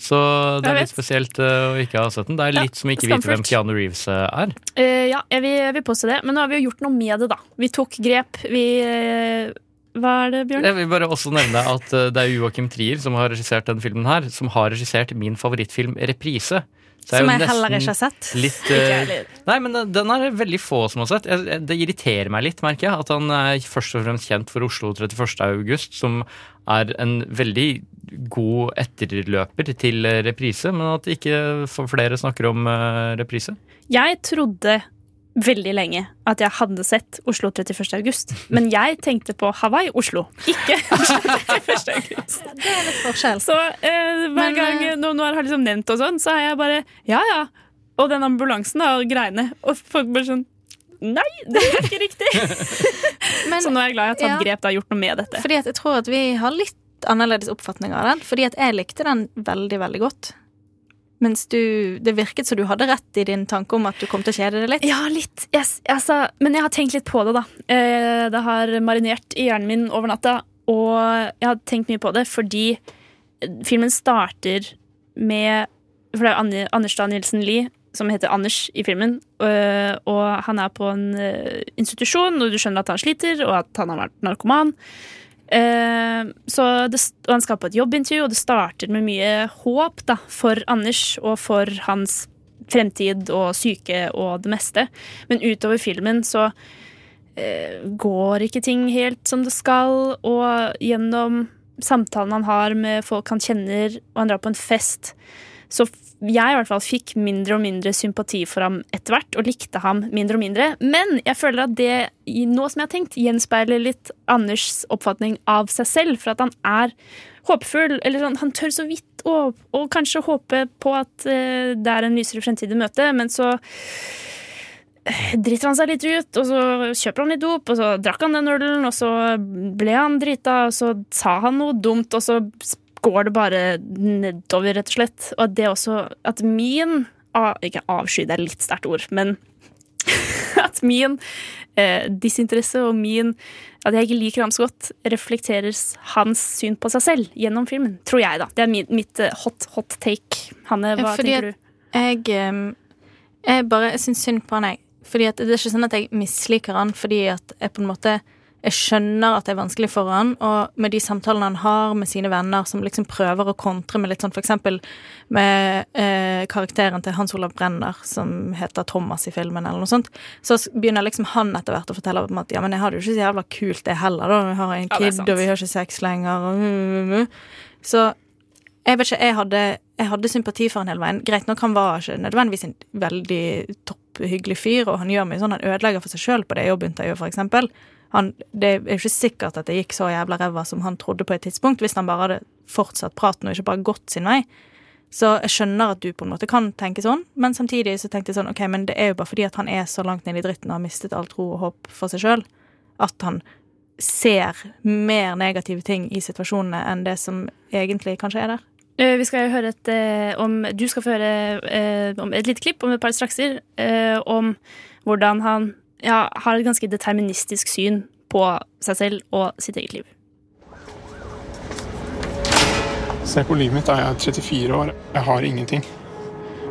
Så det er litt spesielt eh, å ikke ha sett den. Det er Ja, litt som ikke vite hvem. Keanu Reeves eh, er. Uh, ja, jeg vil, jeg vil påstå det, men nå har vi jo gjort noe med det, da. Vi tok grep. Vi uh, Hva er det, Bjørn? Jeg vil bare også nevne at uh, det er Joakim Trier som har regissert den filmen her, som har regissert min favorittfilm Reprise. Så er Som jeg heller ikke har sett. Litt, jeg heller. nei, men den- er det veldig få som har sett. Jeg- jeg- Det irriterer meg litt, merker jeg, at han er først og fremst kjent for Oslo 31. august, som er en veldig god etterløper til eh, reprise, men at ikke flere snakker om eh, reprise. Jeg trodde veldig lenge at jeg hadde sett Oslo 31. august. Men jeg tenkte på Hawaii, Oslo, ikke Oslo 31. august. Det er litt forskjell. Så eh, hver Men, gang eh, noen har liksom nevnt og sånn, så er jeg bare ja ja. Og den ambulansen da, og greiene. Og folk bare sånn Nei, det er ikke riktig! så nå er jeg glad jeg har tatt Ja. grep og gjort noe med dette. Fordi at jeg tror at vi har litt annerledes oppfatning av den. Fordi at jeg likte den veldig, veldig godt. Mens du Det virket som du hadde rett i din tanke om at du kom til å kjede deg litt. Ja, litt. Yes, altså, men jeg har tenkt litt på det, da. Eh, det har marinert i hjernen min over natta, og jeg har tenkt mye på det fordi filmen starter med For det er Anders Danielsen Lie som heter Anders i filmen, øh, og han er på en institusjon, og du skjønner at han sliter, og at han har vært narkoman. Eh, så det, og han skal på et jobbintervju, og det starter med mye håp da, for Anders og for hans fremtid og syke og det meste. Men utover filmen så eh, går ikke ting helt som det skal, og gjennom samtalen han har med folk han kjenner, og han drar på en fest, så jeg i hvert fall fikk mindre og mindre sympati for ham etter hvert, og likte ham mindre og mindre. Men jeg føler at det, nå som jeg har tenkt, gjenspeiler litt Anders oppfatning av seg selv, for at han er håpefull, eller han, han tør så vidt å, og kanskje håpe på at uh, det er en lysere fremtid i møte, men så eh, driter han seg litt ut, og så kjøper han litt dop, og så drakk han den ølen, og så ble han drita, og så sa han noe dumt, og så går det bare nedover, rett og slett. Og at det også At min Ikke avsky, det er litt sterkt ord, men at min eh, disinteresse og min At jeg ikke liker ham så godt, reflekterer hans syn på seg selv gjennom filmen. Tror jeg, da. Det er min, mitt eh, hot, hot take. Hanne, hva Fordi tenker du? Jeg, jeg bare syns synd på han, jeg. Fordi at det er ikke sånn at jeg misliker han fordi at jeg på en måte jeg skjønner at det er vanskelig for han, og med de samtalene han har med sine venner, som liksom prøver å kontre med litt sånn eksempel med eh, karakteren til Hans Olav Brenner, som heter Thomas i filmen, eller noe sånt, så begynner liksom han etter hvert å fortelle om at ja, men jeg har det jo ikke så jævla kult det heller, da. Vi har en kid, ja, og vi har ikke sex lenger, og Så jeg vet ikke, jeg hadde, jeg hadde sympati for han hele veien. Greit nok, han var ikke nødvendigvis en veldig topphyggelig fyr, og han gjør mye sånn, han ødelegger for seg sjøl på det jobbintervjuet, for eksempel. Han, det er jo ikke sikkert at det gikk så jævla ræva som han trodde på et tidspunkt, hvis han bare hadde fortsatt praten og ikke bare gått sin vei. Så jeg skjønner at du på en måte kan tenke sånn, men samtidig så tenkte jeg sånn, ok, men det er jo bare fordi at han er så langt nede i dritten og har mistet all tro og håp for seg sjøl, at han ser mer negative ting i situasjonene enn det som egentlig kanskje er der. Eh, Vi skal høre et eh, om Du skal få høre eh, et lite klipp om et par strakser om hvordan han ja, har et ganske deterministisk syn på seg selv og sitt eget liv. Se på livet mitt, da. Jeg er 34 år. Jeg har ingenting.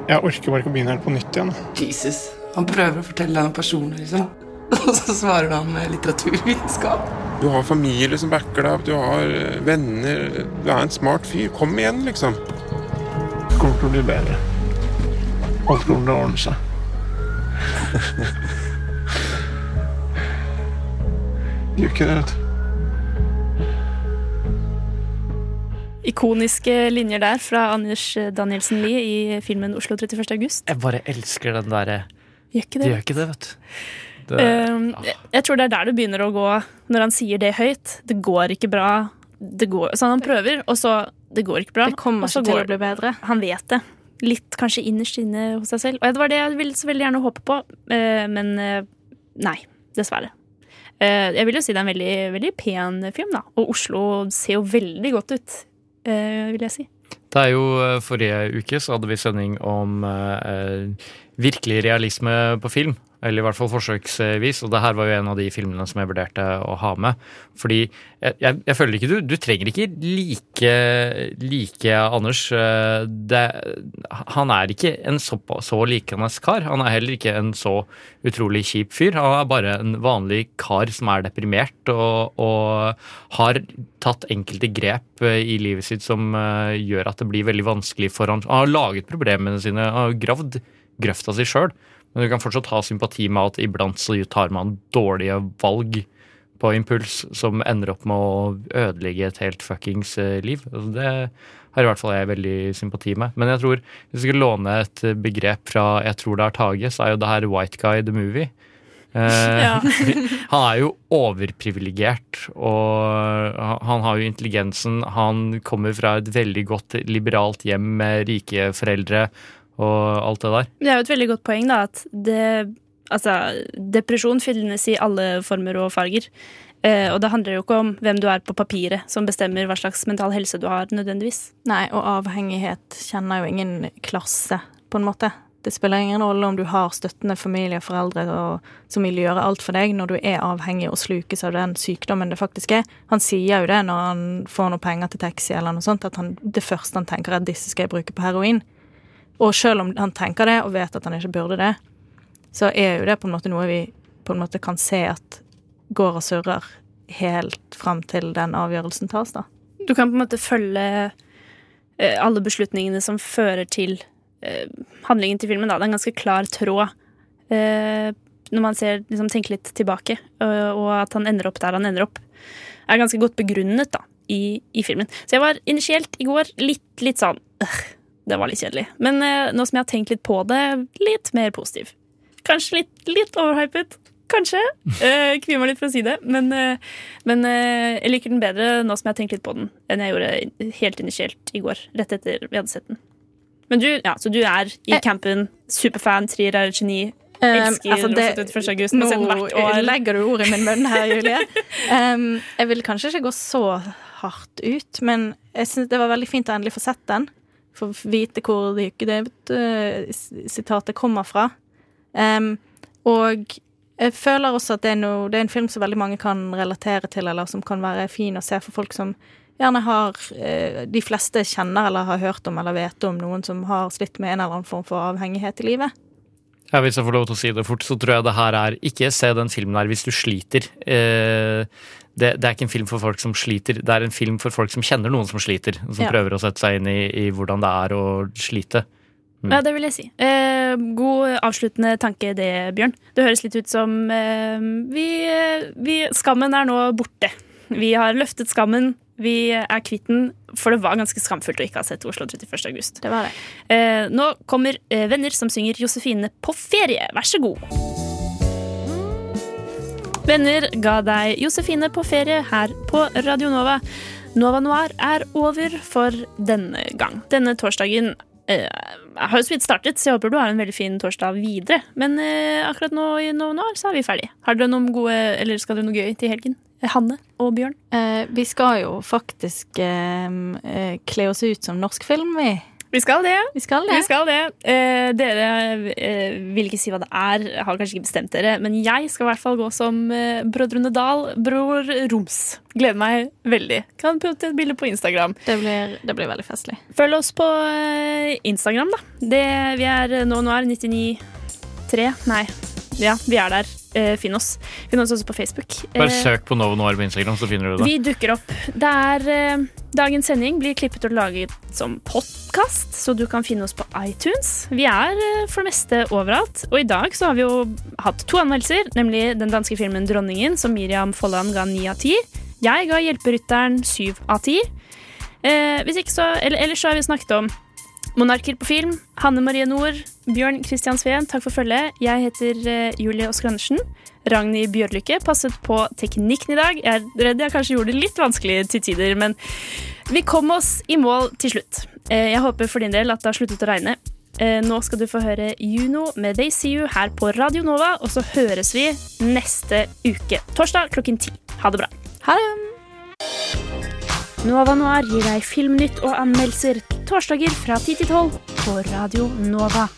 Jeg orker bare ikke å begynne helt på nytt igjen. Jesus. Han prøver å fortelle deg noe personlig, liksom. Og så svarer han med litteraturvitenskap. Du har familie som backer deg opp, du har eh, venner. Du er en smart fyr. Kom igjen, liksom. Det kommer til å bli bedre. Alt kommer til å ordne seg. Gjør ikke det, vet du. Ikoniske linjer der fra Anders Danielsen Lie i filmen 'Oslo 31. august'. Jeg bare elsker den derre Gjør ikke Det De gjør ikke det, vet du. Det, Um, jeg- jeg tror det er der det begynner å gå når han sier det høyt. Det går ikke bra. Det går, så han prøver, og så Det går ikke bra. Det kommer ikke til å bli bedre. Han vet det. Litt kanskje innerst inne hos seg selv. Og det var det jeg ville så veldig gjerne håpe på, eh, men eh, nei. Dessverre. Eh, Jeg vil jo si det er en veldig, veldig pen film, da. Og Oslo ser jo veldig godt ut, eh, vil jeg si. Det er jo eh, Forrige uke så hadde vi sending om eh, virkelig realisme på film. Eller i hvert fall forsøksvis. Og det her var jo en av de filmene som jeg vurderte å ha med. Fordi jeg, jeg, føler ikke du Du trenger ikke like, like Anders. Det, han er ikke en så, så likende kar. Han er heller ikke en så utrolig kjip fyr. Han er bare en vanlig kar som er deprimert og, og har tatt enkelte grep i livet sitt som eh, gjør at det blir veldig vanskelig for han. Han har laget problemene sine, han har gravd grøfta si sjøl. Men du kan fortsatt ha sympati med at iblant så tar man dårlige valg på impuls som ender opp med å ødelegge et helt fuckings eh, liv. Altså det, har i hvert fall jeg veldig sympati med. Men jeg tror hvis vi skal låne et begrep fra jeg tror det er Tage, så er jo det her White Guy the Movie. Eh, Ja. han er jo overprivilegert, og han har jo intelligensen. Han kommer fra et veldig godt liberalt hjem med rike foreldre og alt det der. Det er jo et veldig godt poeng, da, at det Altså, depresjon finnes i alle former og farger. Eh, og det handler jo ikke om hvem du er på papiret, som bestemmer hva slags mental helse du har, nødvendigvis. Nei, og avhengighet kjenner jo ingen klasse, på en måte. Det spiller ingen rolle om du har støttende familie og foreldre og, som vil gjøre alt for deg når du er avhengig og slukes av den sykdommen det faktisk er. Han sier jo det når han får noe penger til taxi eller noe sånt, at han, det første han tenker er at disse skal jeg bruke på heroin. Og selv om han tenker det og vet at han ikke burde det, så er jo det på en måte noe vi på en måte kan se at går og surrer helt fram til den avgjørelsen tas, da. Du kan på en måte følge eh, alle beslutningene som fører til eh, handlingen til filmen. Da. Det er en ganske klar tråd eh, når man ser, liksom, tenker litt tilbake, og, at han ender opp der han ender opp, er ganske godt begrunnet da, i, i filmen. Så jeg var initielt i går litt, litt sånn øh, Det var litt kjedelig. Men eh, nå som jeg har tenkt litt på det, litt mer positiv. Kanskje litt, litt overhypet. Kanskje. Eh, Kvier meg litt for å si det. Men, eh, men eh, jeg liker den bedre nå som jeg har tenkt litt på den, enn jeg gjorde helt initielt i går. Rett etter vi hadde sett den. Men du, ja, så du er i campen, superfan, trier er et geni. Elsker altså, det- Rosa 31. august. Nå legger du ord i min munn her, Julie. Um, jeg vil kanskje ikke gå så hardt ut, men jeg synes det var veldig fint å endelig få sett den. For å vite hvor det, det uh, sitatet kommer fra. Um, og jeg føler også at det er, noe, det er en film som veldig mange kan relatere til, eller som kan være fin å se for folk som gjerne har eh, De fleste kjenner eller har hørt om eller vet om noen som har slitt med en eller annen form for avhengighet i livet. Ja, Hvis jeg får lov til å si det fort, så tror jeg det her er Ikke se den filmen her hvis du sliter. Eh, det, det er ikke en film for folk som sliter, det er en film for folk som kjenner noen som sliter. Som Ja. prøver å sette seg inn i, i hvordan det er å slite. Mm. Ja, det vil jeg si. Eh, god avsluttende tanke det, Bjørn. Det høres litt ut som eh, vi, vi Skammen er nå borte. Vi har løftet skammen. Vi er kvitt den, for det var ganske skamfullt å ikke ha sett Oslo 31. august. Det var det. Eh, nå kommer eh, venner som synger Josefine på ferie. Vær så god. Venner ga deg Josefine på ferie her på Radio Nova. Nova Noir er over for denne gang. Denne torsdagen eh, har jo så vidt startet, så jeg håper du har en veldig fin torsdag videre. Men eh, akkurat nå i Nova Noir så er vi ferdig. Har dere noen gode, eller skal dere noe gøy til helgen? Hanne og Bjørn? Eh, vi skal jo faktisk eh, eh, kle oss ut som norsk film, vi. Vi skal det. Vi skal det. Vi skal det. Eh, dere eh, vil ikke si hva det er, har kanskje ikke bestemt dere, men jeg skal i hvert fall gå som eh, Brødrene Dal, Bror Roms. Gleder meg veldig. Kan putte et bilde på Instagram. Det blir, det blir veldig festlig. Følg oss på eh, Instagram, da. Det, vi er nå, nå er 99,3. Nei. Ja, vi er der. Eh, finn oss. Finn oss også på Facebook. Bare Eh, søk på Novo Noir på Instagram, så finner du det. vi dukker opp. Det er, eh, dagens sending blir klippet og laget som podkast, så du kan finne oss på iTunes. Vi er eh, for det meste overalt. Og i dag så har vi jo hatt to anmeldelser, nemlig den danske filmen 'Dronningen', som Miriam Folland ga ni av ti. Jeg ga 'Hjelperytteren' syv av ti. Eh, hvis ikke så, eller, ellers så har vi snakket om Monarker på film, Hanne Marie Nord, Bjørn Christian Sveen, takk for følget. Jeg heter eh, Julie Oskar Andersen. Ragnhild Bjørlykke passet på teknikken i dag. Jeg er redd jeg kanskje gjorde det litt vanskelig til tider, men vi kom oss i mål til slutt. Eh, jeg håper for din del at det har sluttet å regne. Eh, nå skal du få høre Juno med They See You her på Radio Nova, og så høres vi neste uke, torsdag klokken ti. Ha det bra. Ha det! Nova Noir gir deg filmnytt og anmeldelser torsdager fra 10 til 12 på Radio Nova.